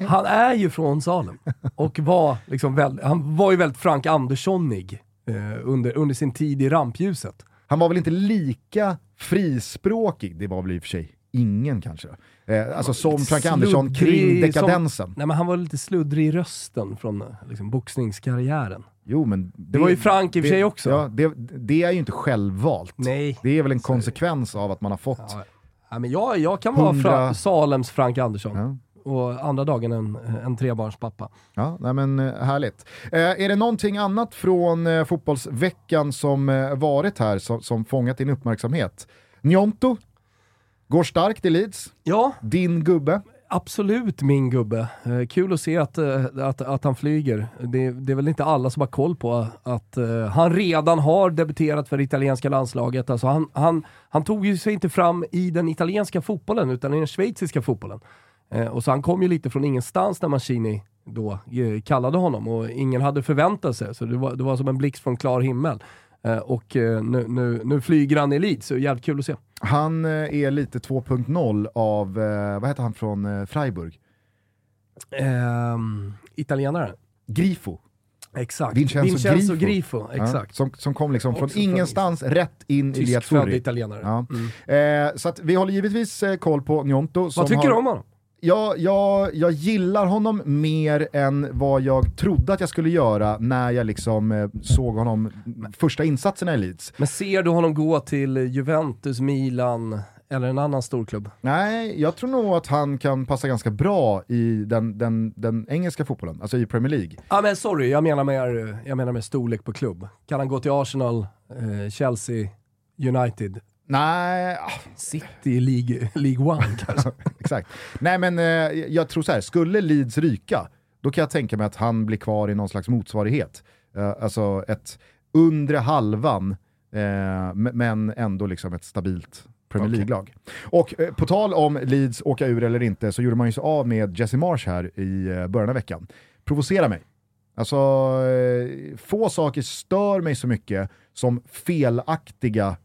[LAUGHS] han är ju från Salem och var, liksom väl, han var ju väldigt Frank Anderssonig eh, under, under sin tid i rampljuset. Han var väl inte lika frispråkig, det var väl i och för sig ingen kanske. Eh, alltså som Frank Andersson kring dekadensen. Som, nej men han var lite sluddrig i rösten från liksom, boxningskarriären. Jo men... Det, det var ju Frank i och för sig också. Ja, det, det, är ju inte självvalt. Nej. Det är väl en konsekvens av att man har fått... Ja. Ja, men jag, jag kan 100... vara Fra Salems Frank Andersson. Ja och andra dagen en, en trebarnspappa. Ja, nej men eh, härligt. Eh, är det någonting annat från eh, fotbollsveckan som eh, varit här som, som fångat din uppmärksamhet? Njonto går starkt i Leeds. Ja. Din gubbe. Absolut min gubbe. Eh, kul att se att, eh, att, att han flyger. Det, det, är väl inte alla som har koll på att uh, han redan har debuterat för det italienska landslaget. Alltså han, han, han tog ju sig inte fram i den italienska fotbollen utan i den schweiziska fotbollen. Eh, och så han kom ju lite från ingenstans när Mancini då eh, kallade honom och ingen hade förväntat sig, så det var, det var som en blixt från klar himmel. Eh, och nu, nu, nu, flyger han i Leeds, så jävligt kul att se. Han är lite 2.0 av, vad heter han från Freiburg? Ehm, italienare? Grifo. Exakt. Vincenzo, Vincenzo Grifo. Grifo exakt. Ja, som, som kom liksom från ingenstans från rätt in i Liazzurri. italienare. Ja. Mm. Eh, så vi håller givetvis koll på Njonto. Vad tycker har... du om honom? Jag, jag, jag gillar honom mer än vad jag trodde att jag skulle göra när jag liksom eh, såg honom första insatserna i Leeds. Men ser du honom gå till Juventus, Milan eller en annan storklubb? Nej, jag tror nog att han kan passa ganska bra i den, den, den engelska fotbollen, alltså i Premier League. Ja men sorry, jag menar mer, jag menar mer storlek på klubb. Kan han gå till Arsenal, eh, Chelsea, United? Nej. Ah. City i League, League One kanske. [LAUGHS] Exakt. Nej men eh, jag tror så här, skulle Leeds ryka, då kan jag tänka mig att han blir kvar i någon slags motsvarighet. Uh, alltså ett undre halvan, eh, men ändå liksom ett stabilt Premier League-lag. Och eh, på tal om Leeds åka ur eller inte så gjorde man ju sig av med Jesse Marsh här i eh, början av veckan. Provocera mig. Alltså, eh, få saker stör mig så mycket som felaktiga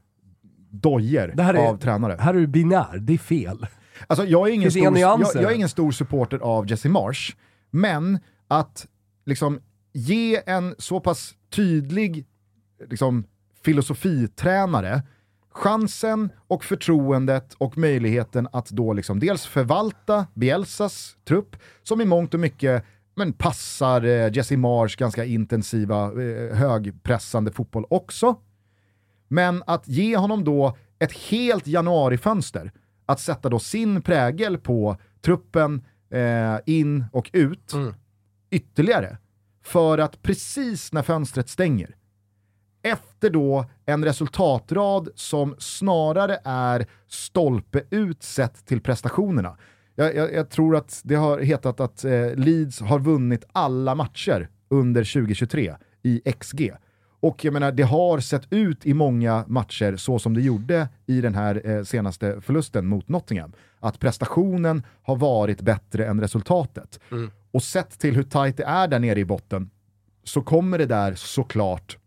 dojer av tränare. Här är du binär, det är fel. Alltså, jag, är ingen stor, jag, jag, är ingen stor supporter av Jesse Marsh, men att liksom ge en så pass tydlig liksom, filosofitränare chansen och förtroendet och möjligheten att då liksom dels förvalta Bielsas trupp, som i mångt och mycket men passar eh, Jesse Marsh ganska intensiva, eh, högpressande fotboll också. Men att ge honom då ett helt januarifönster, att sätta då sin prägel på truppen eh, in och ut Mm. ytterligare. För att precis när fönstret stänger, efter då en resultatrad som snarare är stolpe ut sett till prestationerna. Jag, jag, jag tror att det har hetat att eh, Leeds har vunnit alla matcher under 2023 i XG. Och jag menar, det har sett ut i många matcher så som det gjorde i den här eh, senaste förlusten mot Nottingham. Att prestationen har varit bättre än resultatet. Och sett till hur tajt det är där nere i botten så kommer det där såklart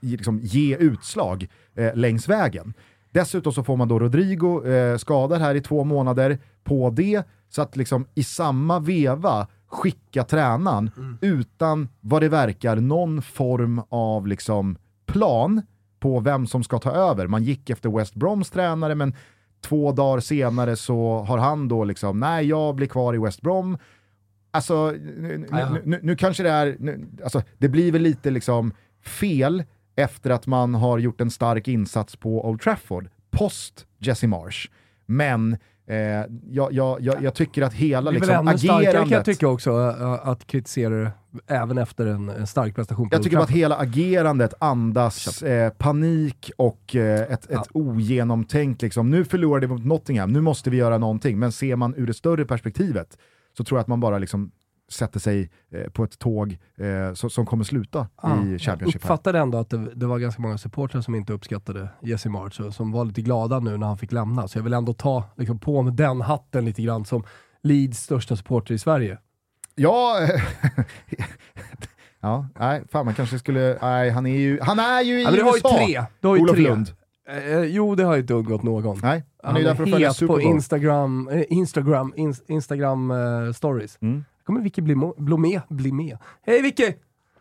liksom ge utslag eh, längs vägen. Dessutom så får man då Rodrigo eh, skadad här i två månader på det, så att liksom i samma veva skicka tränaren utan vad det verkar någon form av liksom plan på vem som ska ta över. Man gick efter West Broms tränare men två dagar senare så har han då liksom, nej jag blir kvar i West Brom. Alltså, nu, nu, nu, nu kanske det är, alltså, det blir väl lite liksom fel efter att man har gjort en stark insats på Old Trafford, post Jesse Marsh. Men eh, jag, jag, jag, jag tycker att hela Det är väl liksom, ännu starkare kan jag agerandet... tycka också, äh, att kritisera det även efter en, en stark prestation Jag tycker bara att hela agerandet andas eh, panik och eh, ett, ett Ja. ogenomtänkt, liksom, nu förlorade vi mot Nottingham, nu måste vi göra någonting. Men ser man ur det större perspektivet så tror jag att man bara liksom sätter sig eh, på ett tåg eh, som kommer sluta Ja, i jag Championship. här. uppfattade ändå att det, det var ganska många supportrar som inte uppskattade Jesse March och som var lite glada nu när han fick lämna. Så jag vill ändå ta liksom, på med den hatten lite grann som Leeds största supporter i Sverige. Ja, [LAUGHS] ja, nej, fan man kanske skulle, nej han är ju, han är ju i Ja, du har ju USA! tre. Du har ju Olof tre. Lund. Eh, jo, det har ju inte undgått någon. Nej, han, Han är ju där för att följa Super på. Instagram, eh, Instagram, ins, Instagram eh, stories. Mm. Kommer Vicky bli, mo- bli med? Hej Vicky!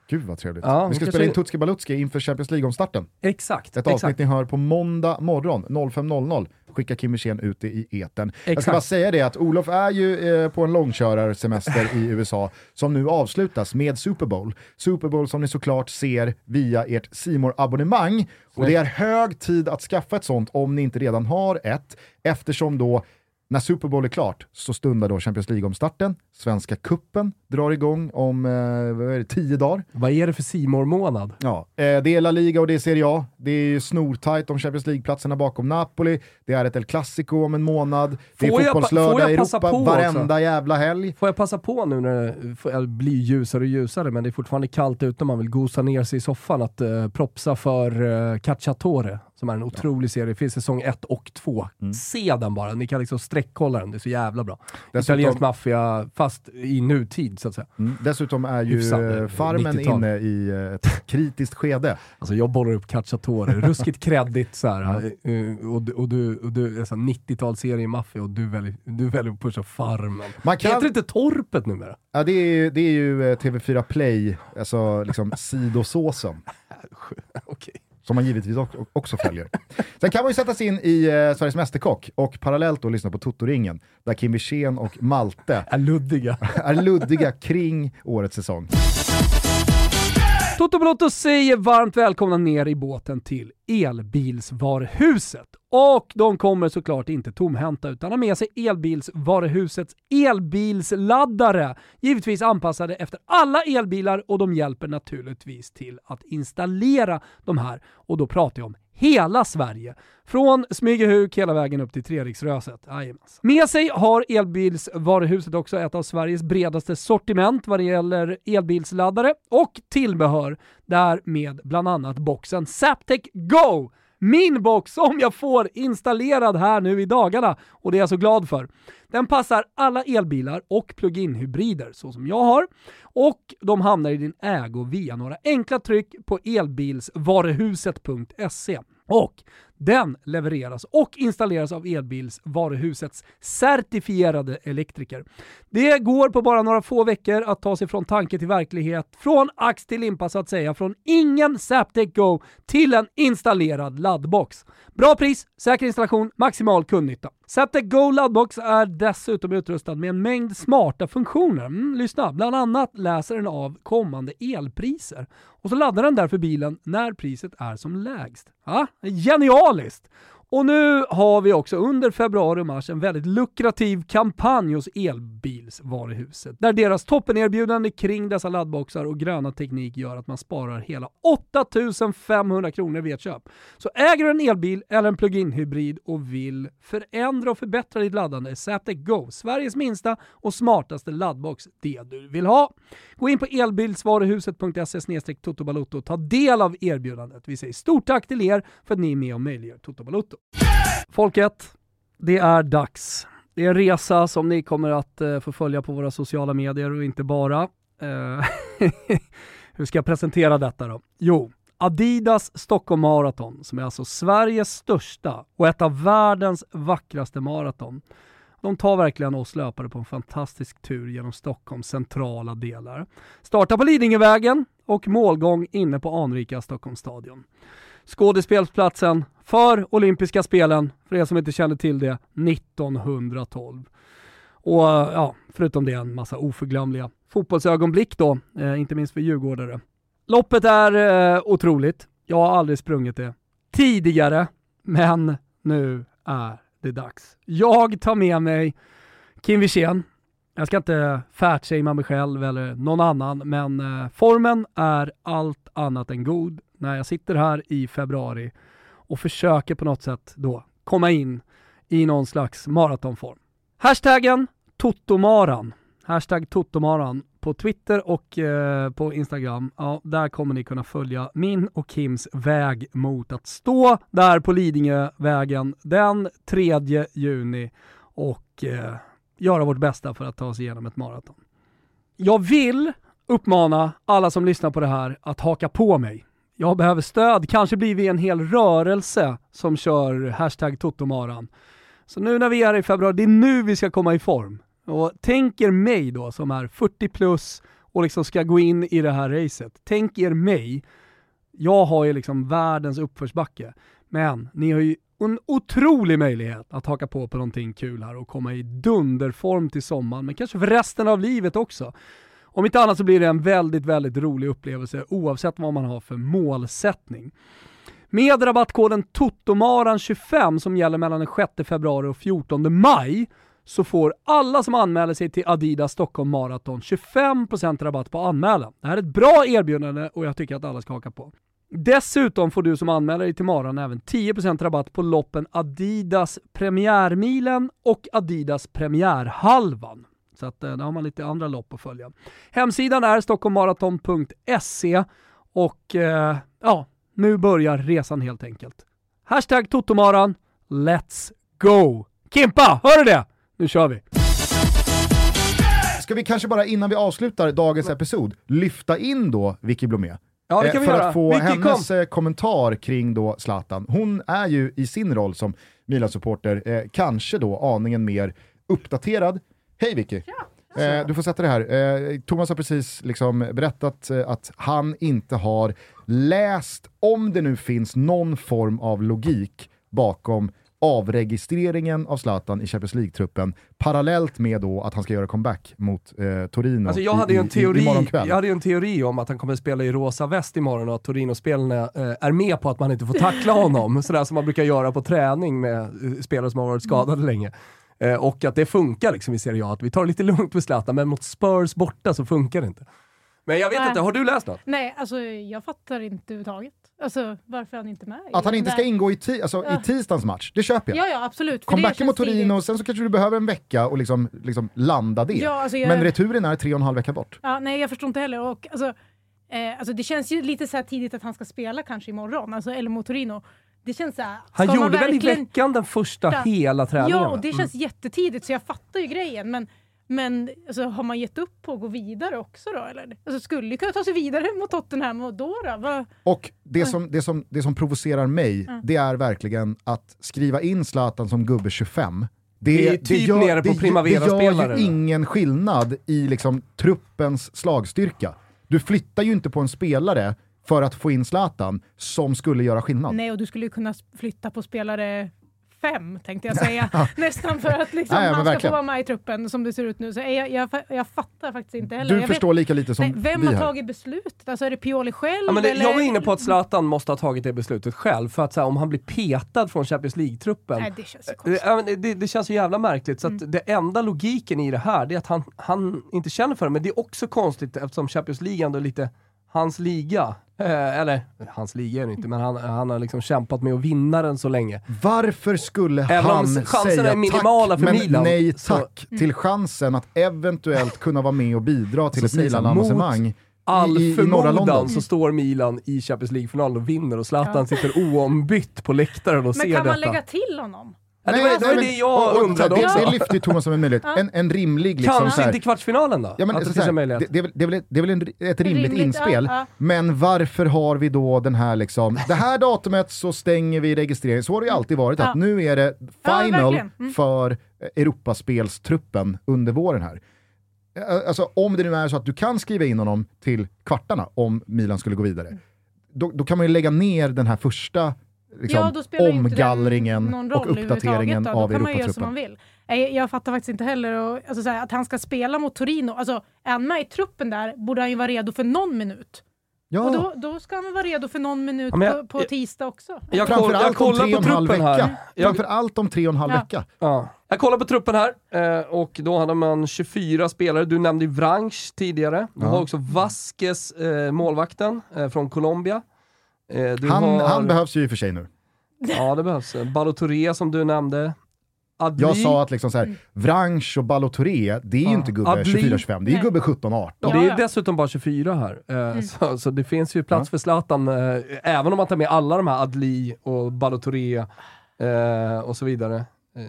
Gud vad trevligt. Ja, vi ska spela in Tutski Balutski inför Champions League-omstarten. Exakt. Ett avsnitt exakt. ni hör på måndag morgon 05.00. Skickar Kim Wirsén ut i etern. Jag ska Exakt. bara säga det att Olof är ju eh, på en långkörarsemester i [LAUGHS] USA som nu avslutas med Super Bowl. Super Bowl som ni såklart ser via ert C abonnemang Och det är hög tid att skaffa ett sånt om ni inte redan har ett, eftersom då när Super Bowl är klart så stundar då Champions League-omstarten. Svenska kuppen drar igång om eh, är det, tio dagar. Vad är det för simor månad Ja, eh, det är La Liga och det är Serie A. Det är snortajt om Champions League-platserna bakom Napoli. Det är ett El Clasico om en månad. Det är Får pa- får fotbollslördag i Europa på varenda också? jävla helg. Får jag passa på nu när det blir ljusare och ljusare, men det är fortfarande kallt ute, man vill gosa ner sig i soffan, att uh, propsa för uh, Cacciatore, som är en otrolig serie. Det finns säsong 1 och 2. Mm. Se den bara, ni kan liksom sträckkolla den, det är så jävla bra. Dessutom- Italiensk maffia, fast i nutid så att säga. Mm. Dessutom är ju Hyfsat, eh, eh, Farmen 90-tal. inne i eh, ett [LAUGHS] kritiskt skede. Alltså jag bollar upp Cacciatore, ruskigt kreddigt så här, eh, och, du- och du, och du alltså 90-talsserie i maffia och du väljer, du väljer att pusha Farmen. Man kan- Heter det inte Torpet numera? Ja, det, är, det är ju eh, TV4 Play, alltså liksom [LAUGHS] sidosåsen. Okej. Som man givetvis också, följer. Sen kan man ju sätta sig in i eh, Sveriges Mästerkock och parallellt då lyssna på Toto-ringen, där Kim Wirsén och Malte Är luddiga. [LAUGHS] är luddiga kring årets säsong. Toto Balotto säger varmt välkomna ner i båten till Elbilsvaruhuset. Och de kommer såklart inte tomhänta utan har med sig Elbilsvaruhusets elbilsladdare. Givetvis anpassade efter alla elbilar och de hjälper naturligtvis till att installera de här. Och då pratar jag om hela Sverige. Från Smygehuk hela vägen upp till Treriksröset. Med sig har Elbilsvaruhuset också ett av Sveriges bredaste sortiment vad det gäller elbilsladdare och tillbehör. Där med bland annat boxen Zaptec Go! Min box som jag får installerad här nu i dagarna och det är jag så glad för. Den passar alla elbilar och plug-in hybrider så som jag har och de hamnar i din ägo via några enkla tryck på elbilsvaruhuset.se. Och den levereras och installeras av elbilsvaruhusets certifierade elektriker. Det går på bara några få veckor att ta sig från tanke till verklighet, från ax till limpa så att säga, från ingen Zaptec Go till en installerad laddbox. Bra pris, säker installation, maximal kundnytta. Zaptec Go laddbox är dessutom utrustad med en mängd smarta funktioner. Mm, lyssna, bland annat läser den av kommande elpriser. Och så laddar den därför bilen när priset är som lägst. Ja, moraliskt. Och nu har vi också under februari och mars en väldigt lukrativ kampanj hos Elbilsvaruhuset, där deras toppenerbjudande kring dessa laddboxar och gröna teknik gör att man sparar hela 8500 kronor vid ett köp. Så äger du en elbil eller en plug-in hybrid och vill förändra och förbättra ditt laddande är Zaptec Go Sveriges minsta och smartaste laddbox det du vill ha. Gå in på elbilsvaruhuset.se totobalotto och ta del av erbjudandet. Vi säger stort tack till er för att ni är med och möjliggör Toto Balotto. Folket, det är dags. Det är en resa som ni kommer att eh, få följa på våra sociala medier och inte bara. Eh, [LAUGHS] hur ska jag presentera detta då? Jo, Adidas Stockholm Marathon, som är alltså Sveriges största och ett av världens vackraste maraton. De tar verkligen oss löpare på en fantastisk tur genom Stockholms centrala delar. Startar på Lidingövägen och målgång inne på anrika Stockholmsstadion skådespelsplatsen för olympiska spelen, för er som inte känner till det, 1912. Och ja, förutom det en massa oförglömliga fotbollsögonblick då, eh, inte minst för djurgårdare. Loppet är eh, otroligt. Jag har aldrig sprungit det tidigare, men nu är det dags. Jag tar med mig Kim Wirsén. Jag ska inte fatshamea mig själv eller någon annan, men eh, formen är allt annat än god när jag sitter här i februari och försöker på något sätt då komma in i någon slags maratonform. Hashtaggen Totomaran. Hashtag Totomaran på Twitter och eh, på Instagram. Ja, där kommer ni kunna följa min och Kims väg mot att stå där på Lidingövägen den 3 juni och eh, göra vårt bästa för att ta oss igenom ett maraton. Jag vill uppmana alla som lyssnar på det här att haka på mig jag behöver stöd, kanske blir vi en hel rörelse som kör hashtag Totomaran. Så nu när vi är i februari, det är nu vi ska komma i form. Och tänk er mig då som är 40 plus och liksom ska gå in i det här racet. Tänk er mig, jag har ju liksom världens uppförsbacke. Men ni har ju en otrolig möjlighet att haka på på någonting kul här och komma i dunderform till sommaren, men kanske för resten av livet också. Om inte annat så blir det en väldigt, väldigt rolig upplevelse oavsett vad man har för målsättning. Med rabattkoden TOTOMARAN25 som gäller mellan den 6 februari och 14 maj så får alla som anmäler sig till Adidas Stockholm Marathon 25% rabatt på anmälan. Det här är ett bra erbjudande och jag tycker att alla ska haka på. Dessutom får du som anmäler dig till Maran även 10% rabatt på loppen Adidas Premiärmilen och Adidas Premiärhalvan. Så att, eh, där har man lite andra lopp att följa. Hemsidan är stockholmmaraton.se och eh, ja, nu börjar resan helt enkelt. Hashtag Totomaran, let's go! Kimpa, hör du det? Nu kör vi! Ska vi kanske bara innan vi avslutar dagens episod lyfta in då Vicky Blomé? Ja, det kan eh, vi för göra. att få Vicky, hennes kom. eh, kommentar kring då Zlatan. Hon är ju i sin roll som Milan-supporter eh, kanske då aningen mer uppdaterad. Hej Vicky! Eh, du får sätta det här. Eh, Thomas har precis liksom berättat eh, att han inte har läst, om det nu finns någon form av logik bakom avregistreringen av Zlatan i Champions League-truppen parallellt med då att han ska göra comeback mot eh, Torino Alltså jag hade ju en i, i, i, imorgon teori, kväll. jag hade ju en teori om att han kommer spela i rosa väst imorgon och att Torino-spelarna eh, är med på att man inte får tackla honom, [LAUGHS] sådär som man brukar göra på träning med eh, spelare som har varit skadade länge. Eh, och att det funkar liksom i Serie A, att vi tar det lite lugnt med Zlatan, men mot Spurs borta så funkar det inte. Men jag vet Nej. inte, har du läst något? Nej, alltså jag fattar inte överhuvudtaget. Alltså varför är han inte med? i Att han inte ska ingå i, ti- alltså, i Ja. tisdagens match, det köper jag. Ja, ja absolut. Comebacken mot Torino, tidigt. sen så kanske du behöver en vecka och liksom, liksom landa det. Ja, alltså jag- Men returen är tre och en halv vecka bort. Ja, nej, jag förstår inte heller. Och, alltså, eh, alltså, det känns ju lite så här tidigt att han ska spela kanske imorgon, alltså, eller mot Torino. Det känns så här, Han gjorde väl i veckan den första hela träningen? Ja, va? och det känns jättetidigt så jag fattar ju grejen. Men Men alltså, har man gett upp på att gå vidare också då? Eller? Alltså, skulle ju kunna ta sig vidare mot Tottenham och då då? Vad- Och det som, det, som, det som provocerar mig, det är verkligen att skriva in Zlatan som gubbe 25. Det, Vi är typ nere på det, det Primavera-spelare gör nu. ju ingen skillnad i liksom, truppens slagstyrka. Du flyttar ju inte på en spelare för att få in Zlatan som skulle göra skillnad. Nej, och du skulle ju kunna flytta på spelare fem, tänkte jag [LAUGHS] säga. Nästan för att liksom, men han ska få vara med i truppen som det ser ut nu. Så jag, jag, jag fattar faktiskt inte heller. Du jag förstår lika lite som nej, vem vi har här. tagit beslutet? Alltså är det Pioli själv? Ja, men det, eller? jag var inne på att Zlatan måste ha tagit det beslutet själv, för att så här, om han blir petad från Champions League-truppen, Nej, det känns ju det, konstigt. det- det, känns ju jävla märkligt. Så att Mm. det enda logiken i det här, det är att han, han inte känner för det, men det är också konstigt eftersom Champions League ändå är lite hans liga. Eh, eller, hans liga är det inte, men han, han har liksom kämpat med att vinna den så länge. Varför skulle Även han säga är minimala tack, för men Milan, nej så- tack till chansen att eventuellt kunna vara med och bidra till Så ett Milan-avancemang All i, i, i norra förmodan London? så står Milan i Champions League-finalen och vinner och Zlatan sitter oombytt på läktaren och Men ser kan detta. man lägga till honom? Ja, det var det, var det jag och- undrade det, också. Det lyfter ju Thomas som en möjlighet. En, en rimlig liksom Kanske så inte i kvartsfinalen då? Ja, men, så möjlighet. det, det, är väl, det, är väl, det är väl en, ett rimligt, Rimligt, inspel, ja, ja. men varför har vi då den här liksom, det här datumet så stänger vi registreringen, så har det ju alltid varit, att nu är det final. Mm. för Europaspelstruppen under våren här. Alltså om det nu är så att du kan skriva in honom till kvartarna om Milan skulle gå vidare, då, då kan man ju lägga ner den här första liksom, ja, omgallringen och roll uppdateringen då. av Då kan man ju göra som man Europatruppen. vill. Jag, jag fattar faktiskt inte heller och, alltså, så här, att han ska spela mot Torino. Alltså, är han med i truppen där borde han ju vara redo för någon minut. Och Ja, då, då ska han vara redo för någon minut Ja, jag- på, på tisdag också. Jag, koll, jag framförallt om kollar på och truppen vecka. här. Jag, Framförallt om tre och en halv Ja. vecka. ja. jag kollar på truppen här eh, och då hade man 24 spelare. Du nämnde ju Vranch tidigare. Du Ja. har också Vasquez, eh, målvakten eh, från Colombia. Eh, du Han, har, han behövs ju i och för sig nu. Ja, det behövs. Balotouré som du nämnde. Adli. Jag sa att liksom så här, Vranch och Balotore, det är ju Ja. inte gubbe Adli. 24-25, det är ju gubbe 17-18. Och Ja, det är ja. dessutom bara 24 här. Eh, så, så det finns ju plats för Zlatan, eh, även om man tar med alla de här Adli och Balotouré eh, och så vidare. Eh,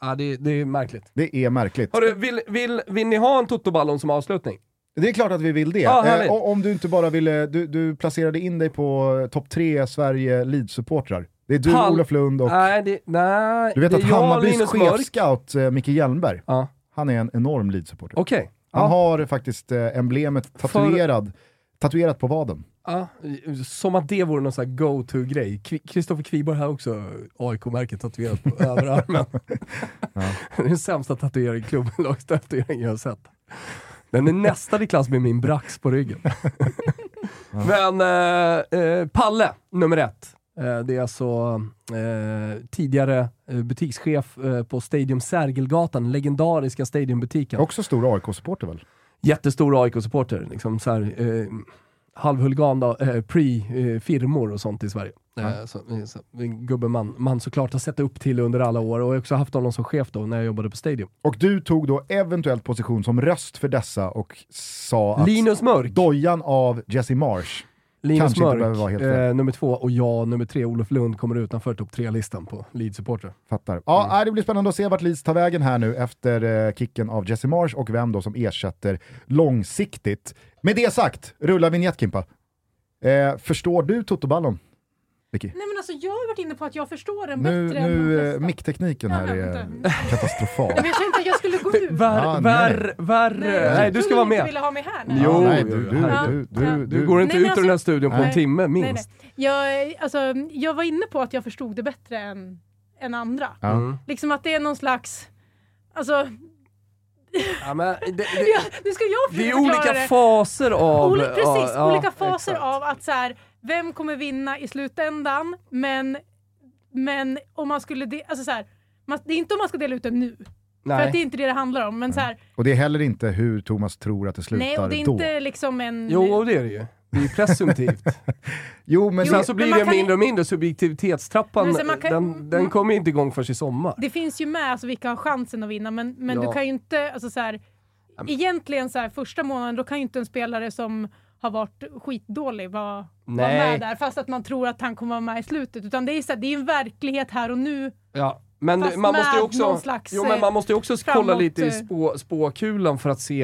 ja, det, det är märkligt. Det är märkligt. Hörru, vill, vill, vill ni ha en Totoballon som avslutning? Det är klart att vi vill det. Ja, härligt. eh, om du inte bara ville, du, du placerade in dig på eh, topp tre Sverige Leeds-supportrar. Det är du, Pall- Olof Lund och Nej, det, nej, du vet att Hammarbys chefscout eh, Micke Hjelmberg, Ja, han är en enorm Leeds-supporter. okej. Han Ja, har faktiskt eh, emblemet tatuerad, tatuerat på vaden. ja, som att det vore någon go-to-grej. Kristoffer Kviborg har också AIK-märket tatuerat på överarmen. [LAUGHS] [LAUGHS] Det är den sämsta tatuering, klubblagstatueringen [LAUGHS] jag har sett. Den är nästan i klass med min brax på ryggen. [LAUGHS] Men eh, eh, Palle, nummer ett. Eh, det är alltså eh, tidigare eh, butikschef på Stadium Sergelgatan, legendariska Stadiumbutiken. Också stor AIK-supporter väl? Jättestor AIK-supporter. Liksom så här, då, eh, pre-firmor och sånt i Sverige. Eh, så, eh, så, en gubbe man, man såklart har sett upp till under alla år och också haft honom som chef då när jag jobbade på Stadium. Och du tog då eventuellt position som röst för dessa och sa att Linus Mörk. dojan av Jesse Marsh Linus Kanske inte behöver vara Mörk, helt eh, nummer två och jag, nummer tre, Olof Lund, kommer utanför topp tre-listan på Leeds-supportrar. Fattar. Ja, Mm. nej, det blir spännande att se vart Leeds tar vägen här nu efter eh, kicken av Jesse Marsh och vem då som ersätter långsiktigt. Med det sagt, rulla vignett Kimpa. Eh, förstår du Totoballon? Vicky? Nej men alltså jag har varit inne på att jag förstår den Nu, bättre än de nu eh, flesta. micktekniken Ja, här jag är inte. katastrofal. Nej, men jag kände inte att jag skulle gå ut. Vär, Ah, värre, värre. Nej, du ska vara med. ville ha mig här nu. Jo, Ja, nej, du, du, herregud. du, du, Ja. du, Du går inte Nej, ut ur den här alltså- studion på en Nej. timme Nej, nej. minst. Jag, alltså, jag var inne på att jag förstod det bättre än, än andra. Ja. Mm. Liksom att det är någon slags... Alltså, Ja, men det, det, [LAUGHS] ja, nu ska jag det är olika det. faser av... Oli- precis, ja, ja, olika faser exakt. av att så här, vem kommer vinna i slutändan, men, men om man skulle... De, alltså så här, man, det är inte om man ska dela ut den nu, för att det är Nej. inte det det handlar om. Men så här, Och det är heller inte hur Thomas tror att det slutar nej, och det är då. inte liksom en... Jo, det är det ju. Det är ju presumtivt. [LAUGHS] Jo, men Jo, Sen så blir det mindre och mindre. Subjektivitetstrappan, kan- den, den Mm. kommer ju inte igång förrän i sommar. Det finns ju med alltså, vilka har chansen att vinna, men, men Ja. du kan ju inte... Alltså, så här, egentligen så här, första månaden, då kan ju inte en spelare som har varit skitdålig vara Nej. med där, fast att man tror att han kommer vara med i slutet. Utan det är, så här, det är en verklighet här och nu Ja. Men Fast man måste ju också, slags, jo, men man måste ju också kolla framåt, lite i eh, spå, spåkulan för att se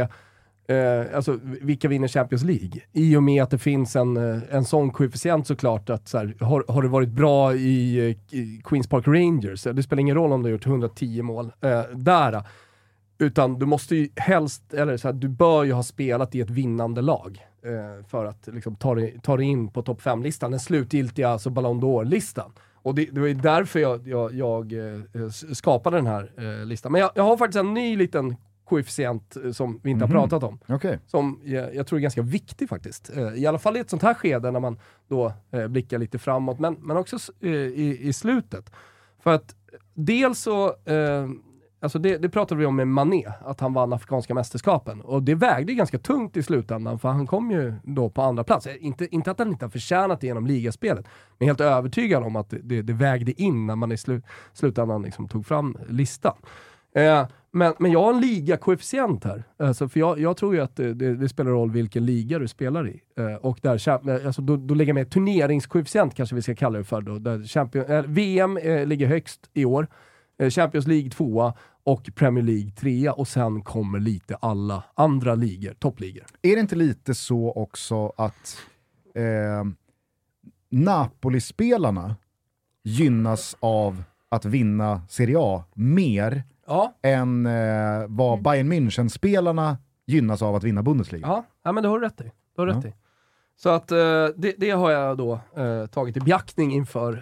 eh, alltså, vilka vinner Champions League. I och med att det finns en, eh, en sån koefficient såklart att så här, har, har du varit bra i, eh, i Queens Park Rangers, det spelar ingen roll om du har gjort 110 mål eh, där. Utan du måste ju helst, eller så här, du bör ju ha spelat i ett vinnande lag eh, för att liksom, ta, dig, ta dig in på topp 5-listan, den slutgiltiga alltså Ballon d'Or-listan. Och det, det var ju därför jag, jag, jag eh, skapade den här eh, listan. Men jag, jag har faktiskt en ny liten koefficient eh, som vi inte Mhm. har pratat om. Okej. Som jag, jag tror är ganska viktig faktiskt. Eh, I alla fall i ett sånt här skede när man då eh, blickar lite framåt, men, men också i, i slutet. För att dels så, alltså det, det pratade vi om med Mané, att han vann Afrikanska mästerskapen. Och det vägde ganska tungt i slutändan, för han kom ju då på andra plats. Eh, inte, inte att han inte har förtjänat det genom ligaspelet, men helt övertygad om att det, det, vägde in när man i slu, slutändan liksom tog fram listan. Eh, men, men jag har en ligakoefficient här. Alltså, för jag, jag tror ju att det, det, det spelar roll vilken liga du spelar i. Eh, och där, eh, alltså, då, då lägger jag med turneringskoefficient, kanske vi ska kalla det för. Då, där Champions, eh, VM eh, ligger högst i år, eh, Champions League tvåa och Premier League trea. Och sen kommer lite alla andra ligor, toppligor. Är det inte lite så också att eh, Napoli-spelarna gynnas av att vinna Serie A mer Ja, än eh, vad Bayern München-spelarna gynnas av att vinna Bundesliga? ja, ja men det har du rätt i. Det har du Ja. rätt i. Så att eh, det, det har jag då eh, tagit i beaktning inför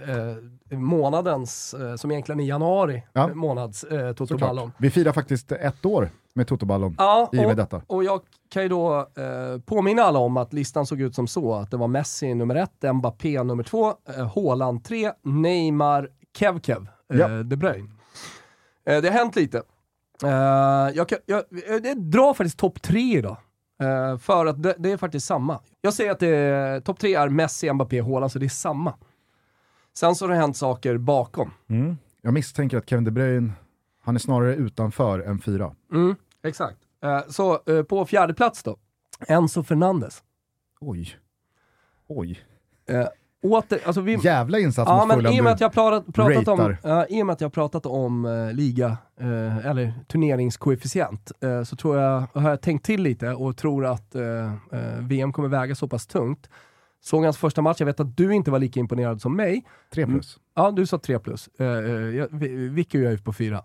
eh, månadens, som egentligen är januari Ja. månads eh, Toto. Ballon. Vi firar faktiskt ett år med Totoballon Ja, i och med detta. och jag kan ju då eh, påminna alla om att listan såg ut som så, att det var Messi nummer ett, Mbappé nummer två, eh, Haaland tre, Neymar, Kevkev, eh, Ja. De Bruyne. Eh, det har hänt lite. Eh, jag, kan, jag, jag drar faktiskt topp tre idag. Eh, för att det, det är faktiskt samma. Jag säger att det topp tre är Messi, Mbappé, Haaland, så det är samma. Sen så har det hänt saker bakom. Mm. Jag misstänker att Kevin De Bruyne, han är snarare utanför än fyra. Mm, exakt. Eh, så eh, på fjärde plats då, Enzo Fernandes. Oj. Oj. Åter, alltså vi, Jävla insats ja, mot men i och med att jag pratat, pratat om, ja, i och med att jag pratat om eh, liga, eh, eller turneringskoefficient, eh, så tror jag, har jag tänkt till lite och tror att VM kommer väga så pass tungt. Såg hans första match, jag vet att du inte var lika imponerad som mig. Tre plus. Ja, du sa 3 plus. Eh, jag- Vi- Vicky och jag är på fyra.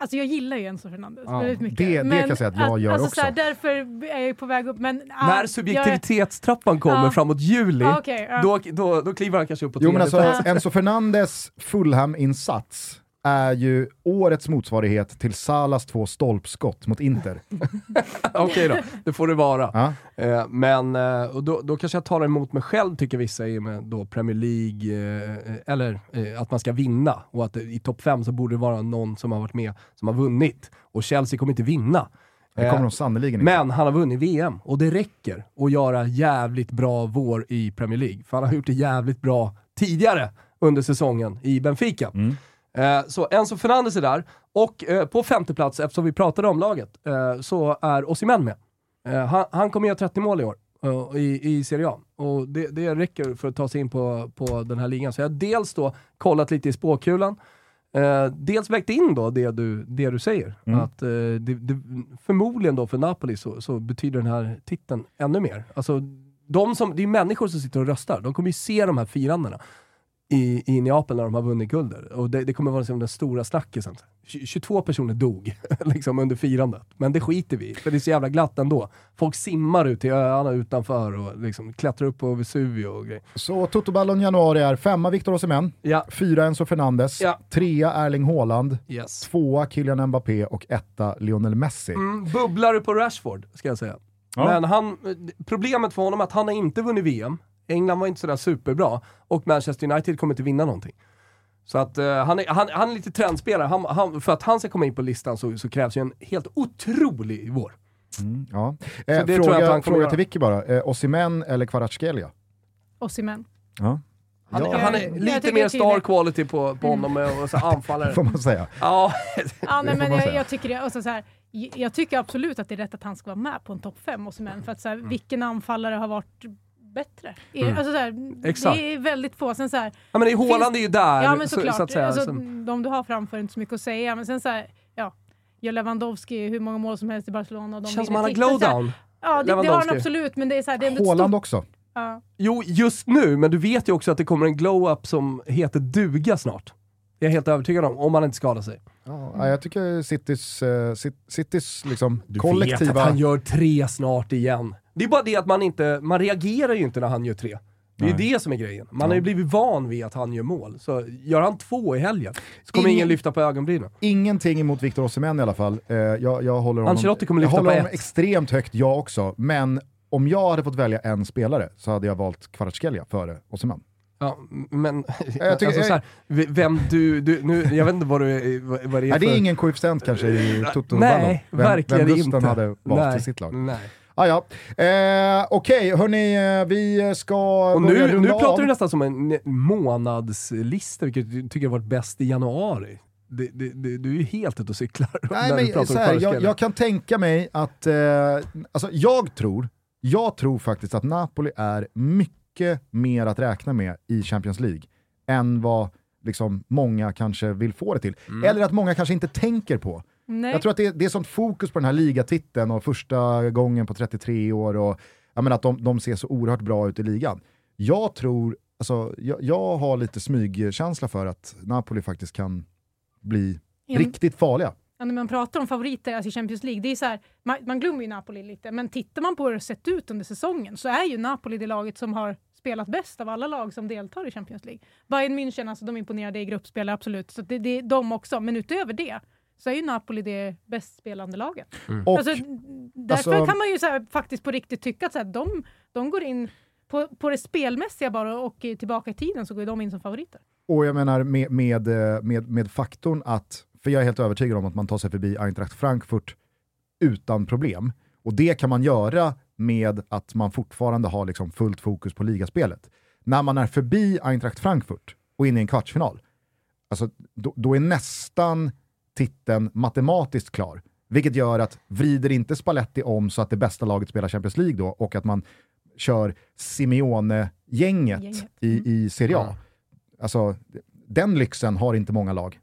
Alltså jag gillar ju Enzo Fernandes Ja, väldigt mycket. det- det kan jag säga att jag gör alltså, också. Så här, därför är jag på väg upp. Men, ja, När subjektivitetstrappan kommer Ja. framåt juli, Ja, okej, ja. då, då, då kliver han kanske upp på Jo men alltså. Enzo Fernandes Fulham-insats är ju årets motsvarighet till Salas två stolpskott mot Inter. [LAUGHS] Okej då, det får det vara. Ja. Eh, men eh, och då, då kanske jag tar emot mig själv, tycker vissa, i och med då Premier League, eh, eller eh, att man ska vinna. Och att i topp 5 så borde det vara någon som har varit med, som har vunnit. Och Chelsea kommer inte vinna. Det kommer Eh, de sannerligen inte. men han har vunnit VM och det räcker att göra jävligt bra vår i Premier League. För han har gjort det jävligt bra tidigare under säsongen i Benfica. Mm. Eh, så Enzo Fernandes är där. Och eh, på femte plats, eftersom vi pratade om laget, eh, så är Osimhen med. Han, han kommer göra 30 mål i år i, i Serie A. Och det, det räcker för att ta sig in på, på den här ligan. Så jag har dels då kollat lite i spåkulan, Eh, dels vägt in då det du, det du säger. Mm. Att eh, det, det, förmodligen då för Napoli så, så betyder den här titeln ännu mer. Alltså, de som, det är människor som sitter och röstar. De kommer ju se de här firandena i, i Neapel när de har vunnit guldet. Och det, det kommer vara liksom den stora snackisen. Tj- 22 personer dog [LAUGHS] liksom under firandet. Men det skiter vi i, för det är så jävla glatt ändå. Folk simmar ut till öarna utanför och liksom klättrar upp på Vesuvio och grejer. Så Totoballon januari är femma Victor Osimhen, Ja, fyra Enzo Fernandes, Ja. trea Erling Haaland, yes. tvåa Kylian Mbappé och etta Lionel Messi. Mm, bubblare på Rashford, ska jag säga. Ja. Men han, problemet för honom är att han har inte vunnit VM. England var inte sådär superbra och Manchester United kommer inte vinna någonting. Så att eh, han, är, han, han är lite trendspelare. Han, han, för att han ska komma in på listan så, så krävs ju en helt otrolig vår. Mm, ja. det Eh, tror jag att fråga fråga till Vicky bara, eh, Osimhen eller Kvaratskhelia? Osimhen. Ja. Han, Ja, han är lite mer star quality på, på honom och, och så anfallare. [LAUGHS] får man säga. ja, Ja, nej, [LAUGHS] men jag, jag, tycker det, och så så här, jag tycker absolut att det är rätt att han ska vara med på en topp 5 Osimhen. För att så här, Mm. vilken anfallare har varit bättre. Alltså, så här, Exakt. Det är väldigt få. Sen, så här, Ja men Haaland är ju där, Ja men så, såklart. så att säga. alltså, som- De du har framför är inte så mycket att säga. Men sen så här, ja, gör Lewandowski hur många mål som helst i Barcelona. Och de känns som han har. Så glowdown. Ja, det, det har han absolut. Men det är, så här, det är ändå ett Haaland stort... också. Ja. Jo, just nu, men du vet ju också att det kommer en glow-up som heter duga snart. Det är jag helt övertygad om, om han inte skadar sig. Ja, jag tycker Citys, Cit- Citys liksom Du vet kollektiva... att han gör tre snart igen. Det är bara det att man inte, man reagerar ju inte när han gör tre. Det är ju det som är grejen. Man har ju blivit van vid att han gör mål. Så gör han två i helgen så kommer Ingen- ingen lyfta på ögonbrynen. Ingenting emot Victor Osimhen i alla fall. Eh, jag, jag håller honom, Ancelotti kommer jag lyfta håller på honom ett. extremt högt, jag också. Men om jag hade fått välja en spelare så hade jag valt Kvaratskhelia före Osimhen. Ja, men [LAUGHS] tycker- alltså, så här, vem du, du nu, jag vet inte vad, du, vad, vad det är Nej, det för... är ingen koefficient kanske i Toto Nej. Vem, verkligen vem Gusten inte. hade valt Nej, till sitt lag. Nej. Ah, ja. eh, Okej, hörni, eh, vi ska Och börja nu, runda nu pratar av. du nästan som en månadslista, vilket jag tycker har varit bäst i januari. Det, det, det, du är ju helt ute och cyklar Nej, du men, så här, jag, jag kan tänka mig att, eh, alltså jag tror, jag tror faktiskt att Napoli är mycket mer att räkna med i Champions League än vad liksom, många kanske vill få det till. Mm. Eller att många kanske inte tänker på. Nej. Jag tror att det är, det är sånt fokus på den här ligatiteln och första gången på 33 år och menar, att de, de ser så oerhört bra ut i ligan. Jag tror, alltså, jag, jag har lite smygkänsla för att Napoli faktiskt kan bli Ja, riktigt farliga. Ja, när man pratar om favoriter alltså i Champions League, det är så här, man, man glömmer ju Napoli lite, men tittar man på hur det sett ut under säsongen så är ju Napoli det laget som har spelat bäst av alla lag som deltar i Champions League. Bayern München, alltså de imponerade i gruppspel, absolut, så det, det är de också, men utöver det så är ju Napoli det bäst spelande laget. Och, Alltså, därför alltså- kan man ju så här, faktiskt på riktigt tycka att så här, de, de går in på, på det spelmässiga bara och tillbaka i tiden så går de in som favoriter. Och jag menar med, med, med, med faktorn att, för jag är helt övertygad om att man tar sig förbi Eintracht Frankfurt utan problem. Och det kan man göra med att man fortfarande har liksom fullt fokus på ligaspelet. När man är förbi Eintracht Frankfurt och inne i en kvartsfinal, alltså, då, då är nästan titeln matematiskt klar. Vilket gör att vrider inte Spalletti om så att det bästa laget spelar Champions League då och att man kör Simeone-gänget Gänget. i, i Serie A. Alltså, den lyxen har inte många lag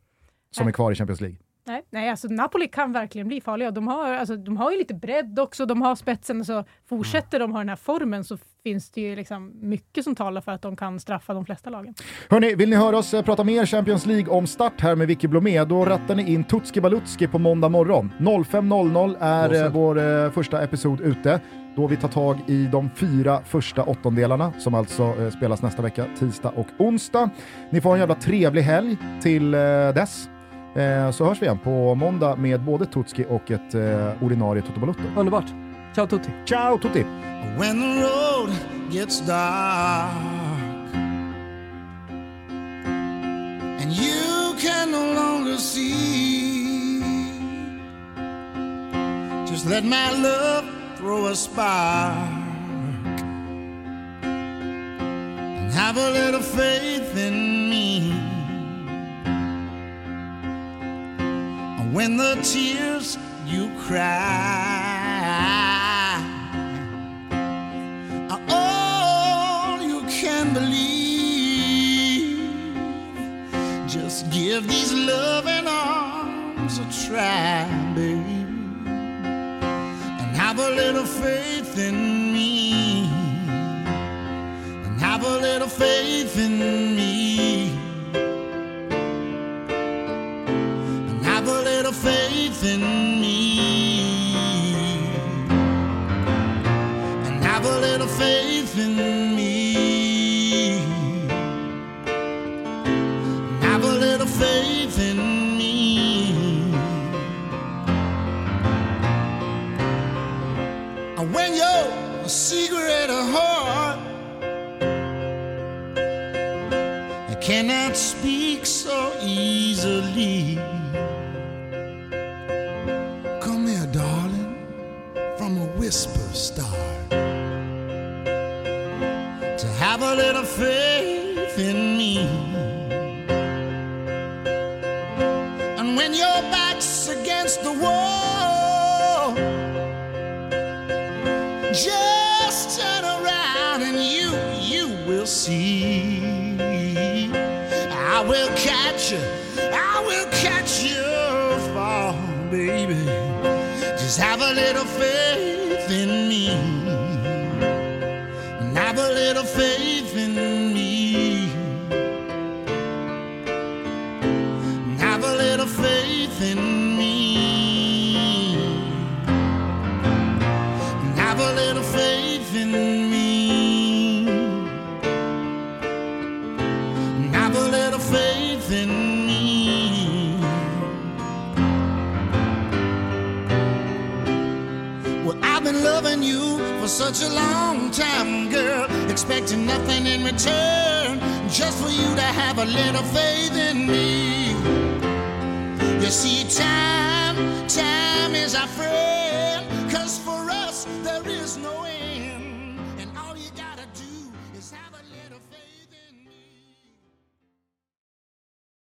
som Nej. är kvar i Champions League. Nej, nej alltså Napoli kan verkligen bli farliga. De har, alltså, de har ju lite bredd också, de har spetsen. Så fortsätter de ha den här formen så finns det ju liksom mycket som talar för att de kan straffa de flesta lagen. Hörni, vill ni höra oss eh, prata mer Champions League om start här med Vicky Blomé, då rattar ni in Tutski Balutski på måndag morgon. 05.00 är eh, vår eh, första episod ute, då vi tar tag i de fyra första åttondelarna som alltså eh, spelas nästa vecka, tisdag och onsdag. Ni får en jävla trevlig helg till eh, dess. Eh, så hörs vi igen på måndag med både Tutski och ett eh, ordinarie Toto Balutto. Underbart. Ciao Tutti. Ciao Tutti! when the road gets dark and you can no longer see just let my love throw a spark and have a little faith in me And when the tears you cry Just give these loving arms a try, baby, and have a little faith in me, and have a little faith in me,